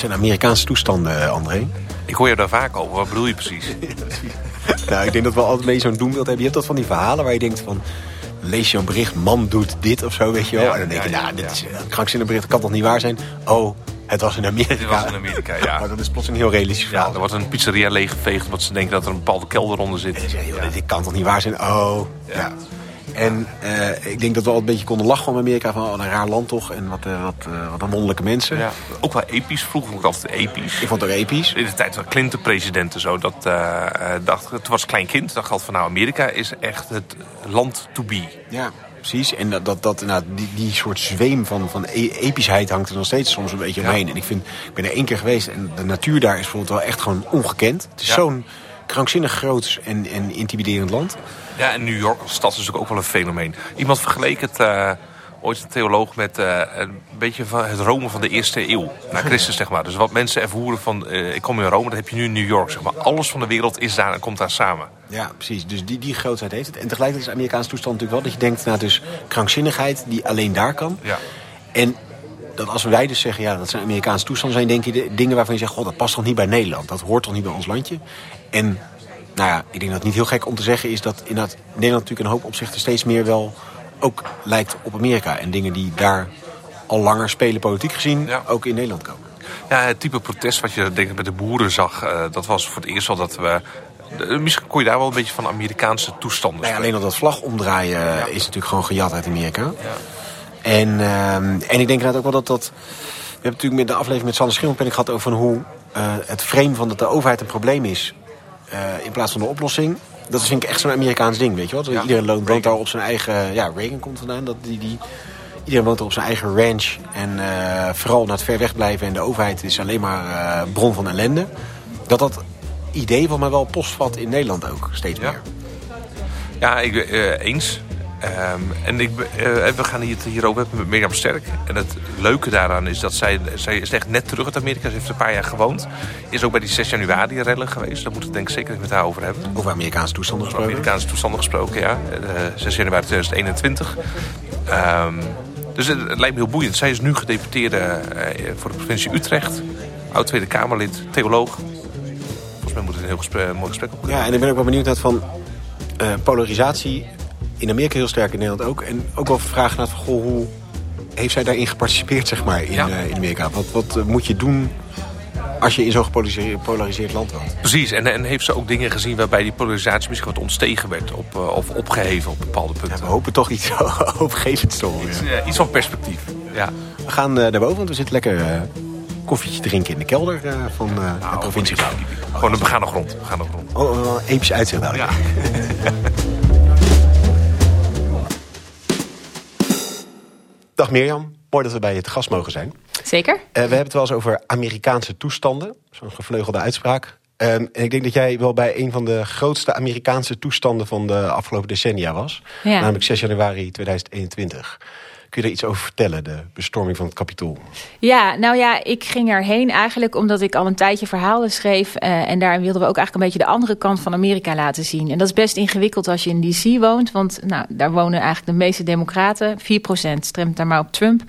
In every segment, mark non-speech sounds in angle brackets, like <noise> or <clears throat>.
Het zijn Amerikaanse toestanden, André. Ik hoor je daar vaak over. Wat bedoel je precies? <laughs> nou, ik denk dat we altijd mee zo'n doembeeld hebben. Je hebt dat van die verhalen waar je denkt van... lees je een bericht, man doet dit of zo, weet je wel. Ja, en dan denk je, ja, nou, ja, dit is ja. een krankzinnig bericht. Dat kan toch niet waar zijn? Oh, het was in Amerika. Dit was in Amerika, ja. <laughs> maar dat is plotseling een heel realistisch Ja, verhaal. er wordt een pizzeria leeggeveegd omdat ze denken dat er een bepaalde kelder onder zit. En dan zeg je, joh, dit kan toch niet waar zijn? Oh, ja. En eh, ik denk dat we al een beetje konden lachen om Amerika. Van, oh, een raar land toch? En wat, eh, wat, eh, wat een wonderlijke mensen. Ja. Ook wel episch. Vroeger vond ik altijd episch. Ik vond het ook episch. In de tijd van Clinton president en zo. Dat, dacht, toen was ik klein kind. dacht ik altijd van nou, Amerika is echt het land to be. Ja, precies. En dat, dat, dat, nou, die, die soort zweem van, van e- epischheid hangt er nog steeds soms een beetje Ja. omheen. En ik, vind, ik ben er één keer geweest en de natuur daar is bijvoorbeeld wel echt gewoon ongekend. Het is Ja. zo'n krankzinnig groot en, en intimiderend land. Ja, en New York als stad is natuurlijk ook wel een fenomeen. Iemand vergeleek het, eh, ooit een theoloog, met eh, een beetje van het Rome van de eerste eeuw. Na Christus, zeg maar. Dus wat mensen ervoeren van, eh, ik kom in Rome, dat heb je nu in New York, zeg maar. Alles van de wereld is daar en komt daar samen. Ja, precies. Dus die, die grootheid heeft het. En tegelijkertijd is de Amerikaanse toestand natuurlijk wel dat je denkt, nou, dus krankzinnigheid die alleen daar kan. Ja. En dat als wij dus zeggen, ja, dat zijn Amerikaanse toestanden zijn, denk je de dingen waarvan je zegt, god, dat past toch niet bij Nederland. Dat hoort toch niet bij ons landje. En nou ja, ik denk dat het niet heel gek om te zeggen is dat inderdaad Nederland natuurlijk in een hoop opzichten steeds meer wel ook lijkt op Amerika. En dingen die daar al langer spelen politiek gezien Ja. ook in Nederland komen. Ja, het type protest wat je denk ik met de boeren zag, eh, dat was voor het eerst wel dat we... eh, Misschien kon je daar wel een beetje van Amerikaanse toestanden Nou ja, alleen al dat vlag omdraaien is natuurlijk gewoon gejat uit Amerika. En, ehm, en ik denk inderdaad ook wel dat dat... We hebben natuurlijk met de aflevering met Sander Schimmelpenning gehad over hoe eh, het frame van dat de overheid een probleem is eh, in plaats van de oplossing. Dat is vind ik echt zo'n Amerikaans ding, weet je Ja, Iedereen woont Reagan. daar op zijn eigen... Ja, Reagan komt vandaan. Dat die, die, iedereen woont er op zijn eigen ranch. En eh, vooral naar het ver weg blijven. En de overheid is alleen maar eh, bron van ellende. Dat dat idee van mij wel postvat in Nederland ook steeds Ja. meer. Ja, ik, eens. Ehm, en ik, eh, we gaan hier het hierover hebben met Mirjam Sterk. En het leuke daaraan is dat zij, zij is echt net terug uit Amerika. Ze heeft een paar jaar gewoond. Is ook bij die 6 januari rellen geweest. Daar moet ik denk ik zeker met haar over hebben. Over Amerikaanse toestanden Over gesproken. Amerikaanse toestanden gesproken, ja. Eh, 6 januari 2021. Ehm, dus het, het lijkt me heel boeiend. Zij is nu gedeputeerde eh, voor de provincie Utrecht. Oud Tweede Kamerlid, theoloog. Volgens mij moet het een heel gesprek, mooi gesprek op. Ja, en ik ben ook wel benieuwd naar van polarisatie in Amerika heel sterk in Nederland ook. En ook wel vragen naar van, goh, hoe heeft zij daarin geparticipeerd, zeg maar, in, Ja. eh, in Amerika? Wat, wat eh, moet je doen als je in zo'n gepolariseerd land woont? Precies, en, en heeft ze ook dingen gezien waarbij die polarisatie misschien wat ontstegen werd op, eh, of opgeheven op bepaalde Ja, punten. we hopen toch iets <laughs> hoopgevends te horen. Eh, iets van perspectief. Ja. We gaan eh daarboven, want we zitten lekker koffietje drinken in de kelder van Nou, de provincie. Gewoon een begane grond. Begane grond. Oh, oh, oh, episch uitzicht daar. Ja. <laughs> Dag Mirjam, mooi dat we bij je te gast mogen zijn. Zeker. Eh, we hebben het wel eens over Amerikaanse toestanden. Zo'n gevleugelde uitspraak. Ehm, en ik denk dat jij wel bij een van de grootste Amerikaanse toestanden van de afgelopen decennia was. Ja. Namelijk 6 januari 2021. Kun je er iets over vertellen, de bestorming van het Capitool? Ja, nou ja, ik ging erheen eigenlijk omdat ik al een tijdje verhalen schreef. eh, en daarin wilden we ook eigenlijk een beetje de andere kant van Amerika laten zien. En dat is best ingewikkeld als je in DC woont. Want nou, daar wonen eigenlijk de meeste democraten. 4% stemt daar maar op Trump.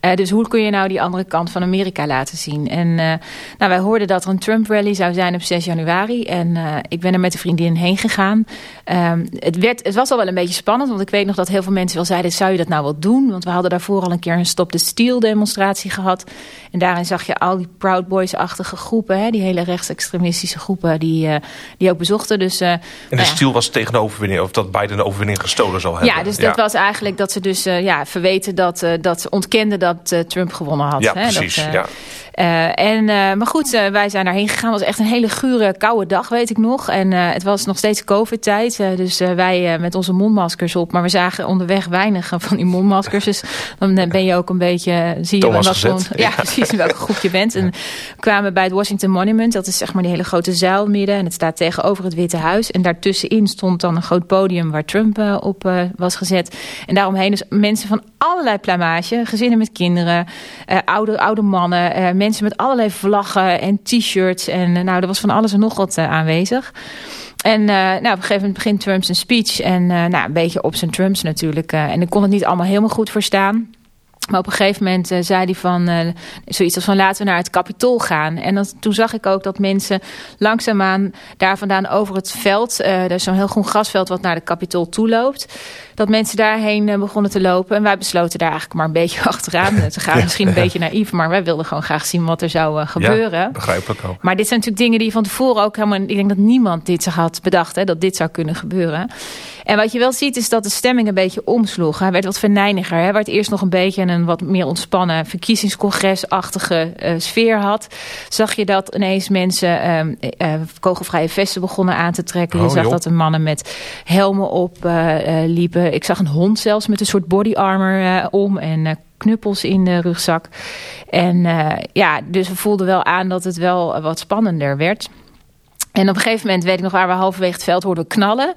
Eh, dus hoe kun je nou die andere kant van Amerika laten zien? En eh, nou, wij hoorden dat er een Trump-rally zou zijn op 6 januari. En ik ben er met een vriendin heen gegaan. Ehm, het, werd, het was al wel een beetje spannend. Want ik weet nog dat heel veel mensen wel zeiden... zou je dat nou wel doen? Want we hadden daarvoor al een keer een Stop the Steal demonstratie gehad. En daarin zag je al die Proud Boys-achtige groepen... Hè, die hele rechtsextremistische groepen die, eh, die ook bezochten. Dus, eh, En de nou ja. stiel was tegen de overwinning, of dat Biden de overwinning gestolen zal hebben. Ja, dus dat was eigenlijk dat ze dus eh, ja, verweten dat, dat ze ontkenden dat Trump gewonnen had. Ja, hè? precies, Dat, ja. en, maar goed, wij zijn daarheen gegaan. Het was echt een hele gure, koude dag, weet ik nog. En het was nog steeds covid-tijd. dus wij met onze mondmaskers op. Maar we zagen onderweg weinig van die mondmaskers. Dus dan ben je ook een beetje... zie je wat voor- ja, precies, in welke groep je bent. En we kwamen bij het Washington Monument. Dat is zeg maar die hele grote zuil midden. En het staat tegenover het Witte Huis. En daartussenin stond dan een groot podium waar Trump eh, op eh, was gezet. En daaromheen dus mensen van allerlei plamage. Gezinnen met kinderen, eh, oude, oude mannen, mensen met allerlei vlaggen en t-shirts. En nou, er was van alles en nog wat aanwezig. En eh, nou, op een gegeven moment begint Trump zijn speech. En eh, nou, een beetje op zijn Trumps natuurlijk. eh, en ik kon het niet allemaal helemaal goed verstaan. Maar op een gegeven moment zei hij van zoiets als van laten we naar het kapitool gaan. En toen zag ik ook dat mensen langzaamaan daar vandaan over het veld, uh, er is zo'n heel groen grasveld wat naar de kapitool toeloopt, dat mensen daarheen begonnen te lopen. En wij besloten daar eigenlijk maar een beetje <laughs> achteraan te gaan. Misschien een beetje naïef, maar wij wilden gewoon graag zien wat er zou gebeuren. Ja, begrijpelijk ook. Maar dit zijn natuurlijk dingen die van tevoren ook helemaal, ik denk dat niemand dit had bedacht, hè, dat dit zou kunnen gebeuren. En wat je wel ziet is dat de stemming een beetje omsloeg. Hij werd wat venijniger. Hij werd eerst nog een beetje een wat meer ontspannen verkiezingscongresachtige uh, sfeer had. Zag je dat ineens mensen uh, uh, kogelvrije vesten begonnen aan te trekken. Je Oh, zag joh. dat er mannen met helmen op uh, liepen. Ik zag een hond zelfs met een soort body armor uh, om en uh, knuppels in de rugzak. En ja, dus we voelden wel aan dat het wel wat spannender werd. En op een gegeven moment weet ik nog waar we halverwege het veld hoorden knallen.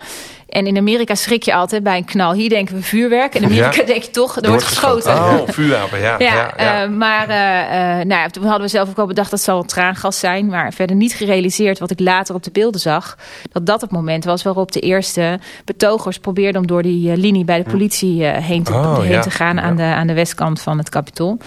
En in Amerika schrik je altijd bij een knal. Hier denken we vuurwerk. In Amerika Ja. denk je toch, er, wordt geschoten. Oh, vuurwapen, ja. Ja, ja, ja. Uh, maar uh, uh, nou ja, toen hadden we zelf ook al bedacht dat zal wel traangas zijn. Maar verder niet gerealiseerd wat ik later op de beelden zag. Dat dat het moment was waarop de eerste betogers probeerden om door die linie bij de politie heen, te, Oh, heen te gaan aan, de, aan de westkant van het Capitool.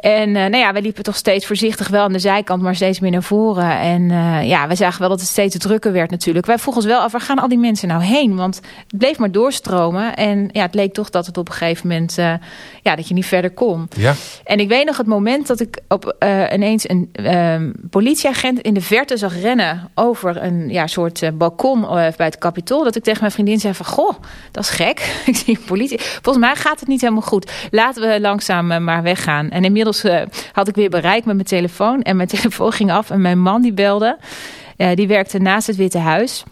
En uh, nou ja, we liepen toch steeds voorzichtig wel aan de zijkant, maar steeds meer naar voren. En uh, ja, we zagen wel dat het steeds drukker werd natuurlijk. Wij vroegen ons wel af, waar gaan al die mensen nou heen? Want het bleef maar doorstromen. En ja, het leek toch dat het op een gegeven moment, uh, ja, dat je niet verder kon. Ja. En ik weet nog het moment dat ik op, ineens een um, politieagent in de verte zag rennen over een ja, soort balkon bij het kapitool. Dat ik tegen mijn vriendin zei van, goh, dat is gek. <laughs> ik zie politie. Volgens mij gaat het niet helemaal goed. Laten we langzaam maar weggaan. En inmiddels uh, had ik weer bereik met mijn telefoon. En mijn <laughs> telefoon ging af en mijn man die belde. Uh, die werkte naast het Witte Huis.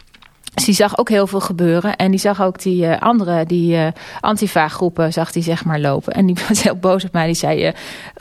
Dus die zag ook heel veel gebeuren. En die zag ook die uh, andere, die uh, antifa-groepen, zag die zeg maar lopen. En die <laughs> was heel boos op mij. Die zei, uh,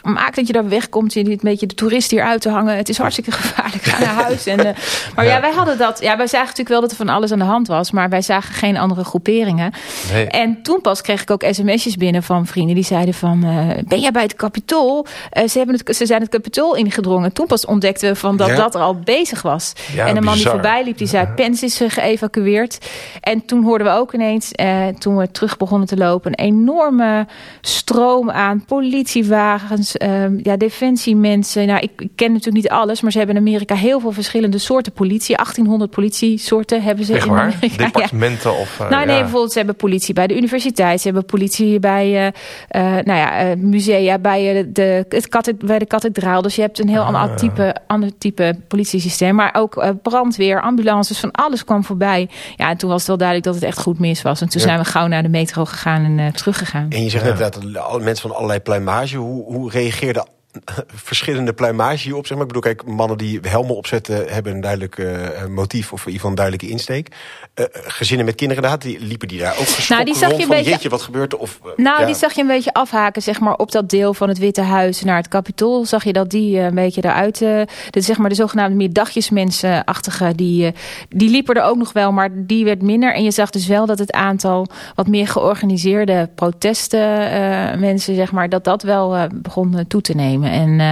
maak dat je daar wegkomt. Je niet een beetje de toerist hier uit te hangen. Het is hartstikke gevaarlijk. Ga naar huis. En, <laughs> maar ja. ja. wij hadden dat. Ja, wij zagen natuurlijk wel dat er van alles aan de hand was. Maar wij zagen geen andere groeperingen. Nee. En toen pas kreeg ik ook sms'jes binnen van vrienden. Die zeiden van, ben jij bij het kapitool? Ze, hebben het, ze zijn het kapitool ingedrongen. Toen pas ontdekten we van dat Ja. dat er al bezig was. Ja, en een man die voorbij liep, die zei, Pens is uh, geëvacueerd. En toen hoorden we ook ineens, uh, toen we terug begonnen te lopen... een enorme stroom aan politiewagens, uh, ja, defensiemensen. Nou, ik, ik, ken natuurlijk niet alles, maar ze hebben in Amerika heel veel verschillende soorten politie. 1800 politiesoorten hebben ze Echt in? Amerika. Departementen ja. of... Uh, nou nee, ja. bijvoorbeeld ze hebben politie bij de universiteit. Ze hebben politie bij uh, uh, nou ja, musea, bij, de, het kathed bij de kathedraal. Dus je hebt een heel Ah. ander, type, ander type politiesysteem. Maar ook brandweer, ambulances, van alles kwam voorbij. Ja, en toen was het wel duidelijk dat het echt goed mis was. En toen Ja. zijn we gauw naar de metro gegaan en uh, teruggegaan. En je zegt net dat mensen van allerlei pluimage. Hoe, hoe reageerden <laughs> verschillende pluimage hierop? Zeg maar? Ik bedoel, kijk, mannen die helmen opzetten hebben een duidelijk uh, motief of in ieder geval een duidelijke insteek. Uh, gezinnen met kinderen, inderdaad, die liepen die daar ook nou, die zag je van, een beetje, jeetje, wat gebeurt er? Of, uh, nou, ja. die zag je een beetje afhaken, zeg maar, op dat deel van het Witte Huis naar het Capitool. Zag je dat die een beetje eruit, de, zeg maar de zogenaamde meer dagjesmensenachtige, die, die liepen er ook nog wel, maar die werd minder. En je zag dus wel dat het aantal wat meer georganiseerde protesten mensen, zeg maar, dat dat wel begon toe te nemen. En uh,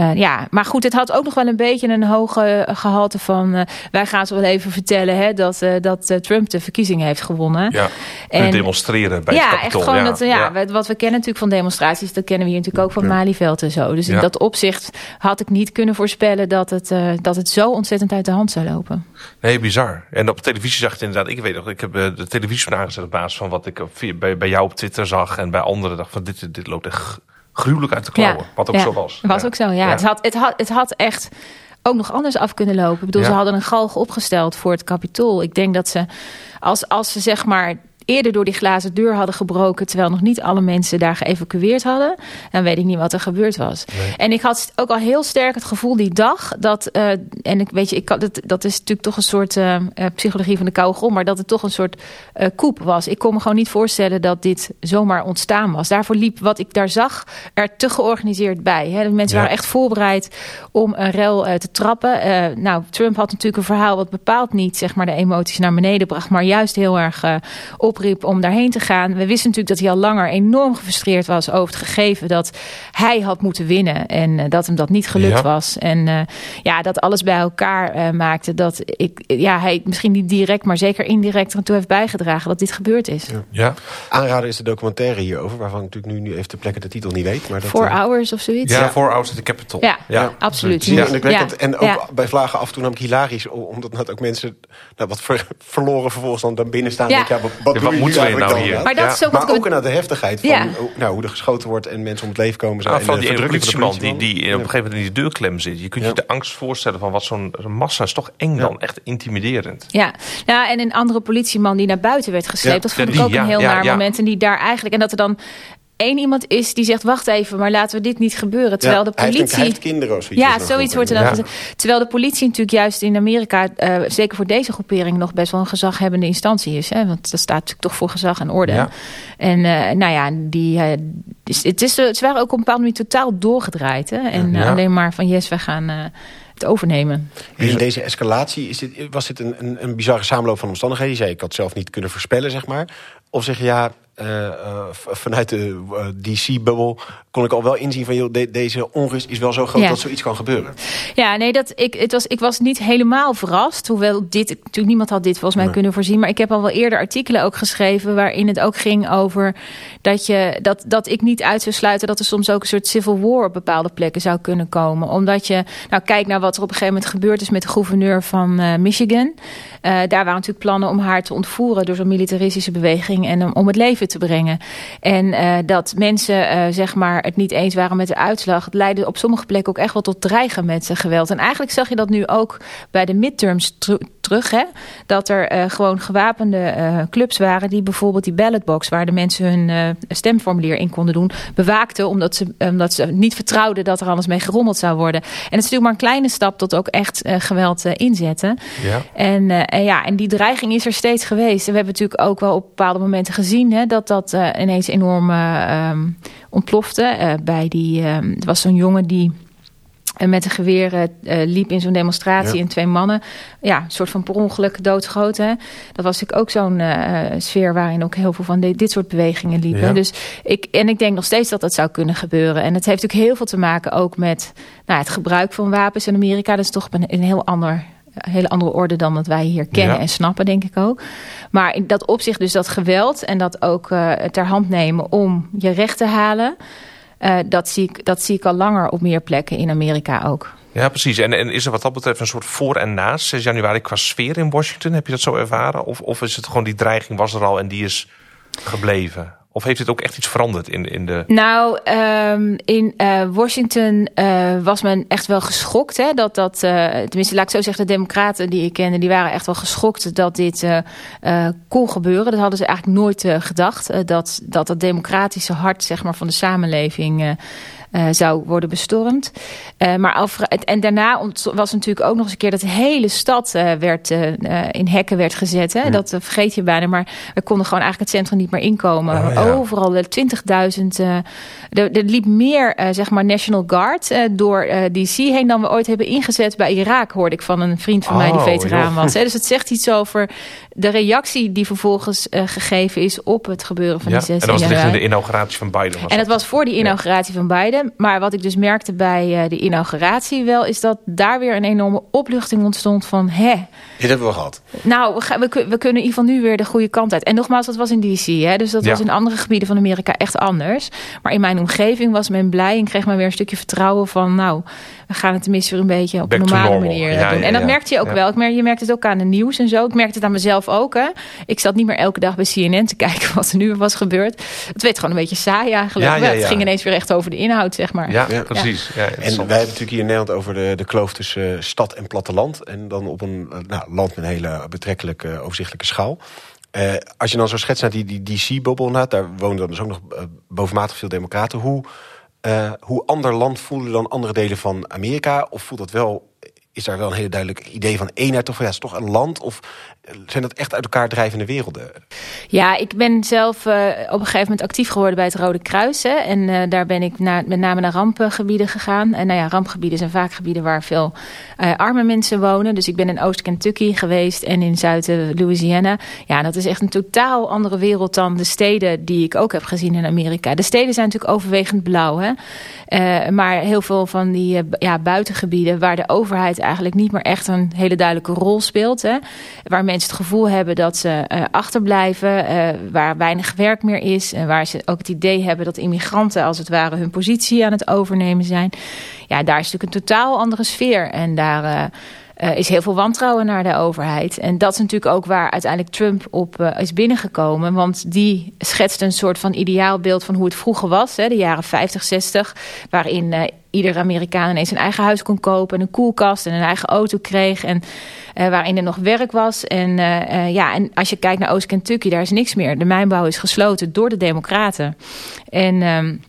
uh, ja, maar goed, het had ook nog wel een beetje een hoge gehalte van... Uh, wij gaan ze wel even vertellen hè, dat, uh, dat Trump de verkiezingen heeft gewonnen. Ja, en demonstreren bij ja, het. Echt gewoon ja, dat, ja, ja, wat we kennen natuurlijk van demonstraties... dat kennen we hier natuurlijk ook van ja. Malieveld en zo. Dus in dat opzicht had ik niet kunnen voorspellen... dat het, dat het zo ontzettend uit de hand zou lopen. Nee, bizar. En op televisie zag het inderdaad... Ik weet nog, ik heb de televisie aangezet op basis van wat ik bij, bij jou op Twitter zag... en bij anderen dacht van dit, dit loopt echt gruwelijk uit de klauwen. Wat ook ja, zo was. Was ook zo, ja. ja. Het, had, het, had, het had echt ook nog anders af kunnen lopen. Ik bedoel, ze hadden een galg opgesteld voor het kapitool. Ik denk dat ze, als, als ze zeg maar eerder door die glazen deur hadden gebroken... terwijl nog niet alle mensen daar geëvacueerd hadden... dan weet ik niet wat er gebeurd was. Nee. En ik had ook al heel sterk het gevoel die dag... dat, uh, en ik weet je, ik, dat, dat is natuurlijk toch een soort uh, psychologie van de koude grond... maar dat het toch een soort uh, koep was. Ik kon me gewoon niet voorstellen dat dit zomaar ontstaan was. Daarvoor liep wat ik daar zag er te georganiseerd bij. Hè? De mensen ja. waren echt voorbereid om een rel te trappen. Nou, Trump had natuurlijk een verhaal wat bepaald niet zeg maar, de emoties naar beneden bracht... maar juist heel erg op opriep om daarheen te gaan. We wisten natuurlijk dat hij al langer enorm gefrustreerd was over het gegeven dat hij had moeten winnen en eh, dat hem dat niet gelukt was. En uh, ja, dat alles bij elkaar uh, maakte dat ik, ja, hij misschien niet direct, maar zeker indirect ertoe heeft bijgedragen dat dit gebeurd is. Ja. ja. Aanraden is de documentaire hierover, waarvan ik natuurlijk nu, nu even de plekken de titel niet weet. Maar dat, Four Hours of zoiets. Ja, Four Hours at the Capitol. Ja, ja. absoluut. Ja, en, ik weet dat, en ook bij Vlagen af en toe namelijk hilarisch, omdat net ook mensen nou, wat ver, verloren vervolgens dan, dan binnen staan. Ja. Denk, ja, wat, wat wat moeten we nou hier? Maar, dat is ook, maar ook naar de heftigheid van nou, hoe er geschoten wordt en mensen om het leven komen. Zijn. Nou, van die politieman die, die op een gegeven moment in die deurklem zit. Je kunt je de angst voorstellen van wat zo'n massa is toch eng dan. Echt intimiderend. Ja. ja, en een andere politieman die naar buiten werd gesleept. Dat vond ik ook een heel naar moment. En die daar eigenlijk, en dat er dan één iemand is die zegt: wacht even, maar laten we dit niet gebeuren. Terwijl de politie. Hij heeft, kinderen of zoiets. Ja, zoiets wordt er dan gezegd. Terwijl de politie natuurlijk juist in Amerika, uh, zeker voor deze groepering, nog best wel een gezaghebbende instantie is. Hè? Want dat staat natuurlijk toch voor gezag en orde. Ja. En uh, nou ja, die, uh, het, is, het waren ook op een bepaalde manier totaal doorgedraaid. Hè? En alleen maar van yes, we gaan het overnemen. In deze escalatie, is dit, was dit een, een, een bizarre samenloop van omstandigheden? Je zei, ik had zelf niet kunnen voorspellen, zeg maar. Of zeg je, ja, vanuit de uh, DC-bubbel kon ik al wel inzien van joh, de, deze onrust is wel zo groot ja. dat zoiets kan gebeuren. Ja, nee, dat, ik, het was, ik was niet helemaal verrast. Hoewel dit, natuurlijk niemand had dit volgens mij nee. kunnen voorzien. Maar ik heb al wel eerder artikelen ook geschreven waarin het ook ging over dat, je, dat, dat ik niet uit zou sluiten dat er soms ook een soort civil war op bepaalde plekken zou kunnen komen. Omdat je, nou kijk naar wat er op een gegeven moment gebeurd is met de gouverneur van Michigan. daar waren natuurlijk plannen om haar te ontvoeren door zo'n militaristische beweging en om het leven te brengen. En uh, dat mensen uh, zeg maar het niet eens waren met de uitslag. Het leidde op sommige plekken ook echt wel tot dreigen met geweld. En eigenlijk zag je dat nu ook bij de midterms terug. Hè? Dat er uh, gewoon gewapende uh, clubs waren die bijvoorbeeld die ballotbox... waar de mensen hun uh, stemformulier in konden doen, bewaakten... Omdat ze, omdat ze niet vertrouwden dat er alles mee gerommeld zou worden. En het is natuurlijk maar een kleine stap tot ook echt geweld inzetten. Ja. En, ja, en die dreiging is er steeds geweest. En we hebben natuurlijk ook wel op bepaalde momenten gezien... Hè, dat dat ineens enorm um, ontplofte. bij die, um, er was zo'n jongen die en met een geweer uh, liep in zo'n demonstratie ja. en twee mannen, ja, een soort van per ongeluk doodgeschoten. Dat was natuurlijk ook zo'n uh, sfeer waarin ook heel veel van de, dit soort bewegingen liepen. Ja. Dus ik, en ik denk nog steeds dat dat zou kunnen gebeuren. En het heeft natuurlijk heel veel te maken ook met nou, het gebruik van wapens in Amerika. Dat is toch een, een heel ander hele andere orde dan wat wij hier kennen ja. en snappen, denk ik ook. Maar in dat opzicht dus dat geweld en dat ook uh, ter hand nemen om je recht te halen... Uh, dat, zie ik, dat zie ik al langer op meer plekken in Amerika ook. Ja, precies. En, en is er wat dat betreft een soort voor en naast 6 januari qua sfeer in Washington? Heb je dat zo ervaren? Of, of is het gewoon die dreiging was er al en die is gebleven? Of heeft het ook echt iets veranderd in, in de... Nou, um, in uh, Washington uh, was men echt wel geschokt. Hè, dat dat, uh, tenminste, laat ik zo zeggen, de democraten die ik kende... die waren echt wel geschokt dat dit kon gebeuren. Dat hadden ze eigenlijk nooit gedacht. dat, dat het democratische hart zeg maar, van de samenleving... Uh, zou worden bestormd. Uh, maar en daarna was natuurlijk ook nog eens een keer dat de hele stad uh, werd, in hekken werd gezet. Hè? Ja. Dat vergeet je bijna. Maar we konden gewoon eigenlijk het centrum niet meer inkomen. Oh, ja. Overal 20.000. er, er liep meer zeg maar National Guard door DC heen dan we ooit hebben ingezet bij Irak, hoorde ik van een vriend van oh, mij die veteraan was. Hè? <laughs> Dus het zegt iets over de reactie die vervolgens gegeven is op het gebeuren van ja. die 16 En dat was de inauguratie van Biden. en dat was voor die inauguratie van Biden. Maar wat ik dus merkte bij uh, de inauguratie wel... is dat daar weer een enorme opluchting ontstond van... hè. Dit hebben we gehad. Nou, we, gaan, we, we, kunnen in ieder geval nu weer de goede kant uit. En nogmaals, dat was in D.C. Hè, dus dat ja. was in andere gebieden van Amerika echt anders. Maar in mijn omgeving was men blij en kreeg men weer een stukje vertrouwen van... nou, we gaan het tenminste weer een beetje op Back een normale manier ja, doen. Ja, en dat merkte je ook wel. Ik merk, je merkt het ook aan de nieuws en zo. Ik merkte het aan mezelf ook. Hè. Ik zat niet meer elke dag bij CNN te <laughs> kijken wat er nu was gebeurd. Het werd gewoon een beetje saai eigenlijk. Het ging ineens weer echt over de inhoud, zeg maar. Ja, precies. en wij hebben natuurlijk hier in Nederland over de, de kloof tussen uh, stad en platteland. En dan op een nou, land met een hele betrekkelijk uh, overzichtelijke schaal. Uh, als je dan zo schetst naar die, die DC-bubbel, daar wonen dan dus ook nog bovenmatig veel democraten. Hoe... Uh, hoe ander land voelen dan andere delen van Amerika? Of voelt dat wel, is daar wel een hele duidelijk idee van eenheid? Of ja, het is toch een land? Of zijn dat echt uit elkaar drijvende werelden? Ja, ik ben zelf uh, op een gegeven moment actief geworden bij het Rode Kruis. Hè, en uh, daar ben ik met name naar rampgebieden gegaan. En nou ja, rampgebieden zijn vaak gebieden waar veel uh, arme mensen wonen. Dus ik ben in Oost-Kentucky geweest en in Zuid-Louisiana. Ja, dat is echt een totaal andere wereld dan de steden die ik ook heb gezien in Amerika. De steden zijn natuurlijk overwegend blauw. Hè? maar heel veel van die ja, buitengebieden waar de overheid eigenlijk niet meer echt een hele duidelijke rol speelt. Hè? Waar mensen het gevoel hebben dat ze uh, achterblijven, uh, waar weinig werk meer is. En waar ze ook het idee hebben dat immigranten als het ware hun positie aan het overnemen zijn. Ja, daar is natuurlijk een totaal andere sfeer. En daar uh, is heel veel wantrouwen naar de overheid. En dat is natuurlijk ook waar uiteindelijk Trump op uh, is binnengekomen. Want die schetst een soort van ideaalbeeld van hoe het vroeger was. Hè, de jaren 50, 60. Waarin uh, ieder Amerikaan ineens een eigen huis kon kopen. En een koelkast en een eigen auto kreeg. En waarin er nog werk was. En, ja, en als je kijkt naar Oost-Kentucky, daar is niks meer. De mijnbouw is gesloten door de democraten. En... Um,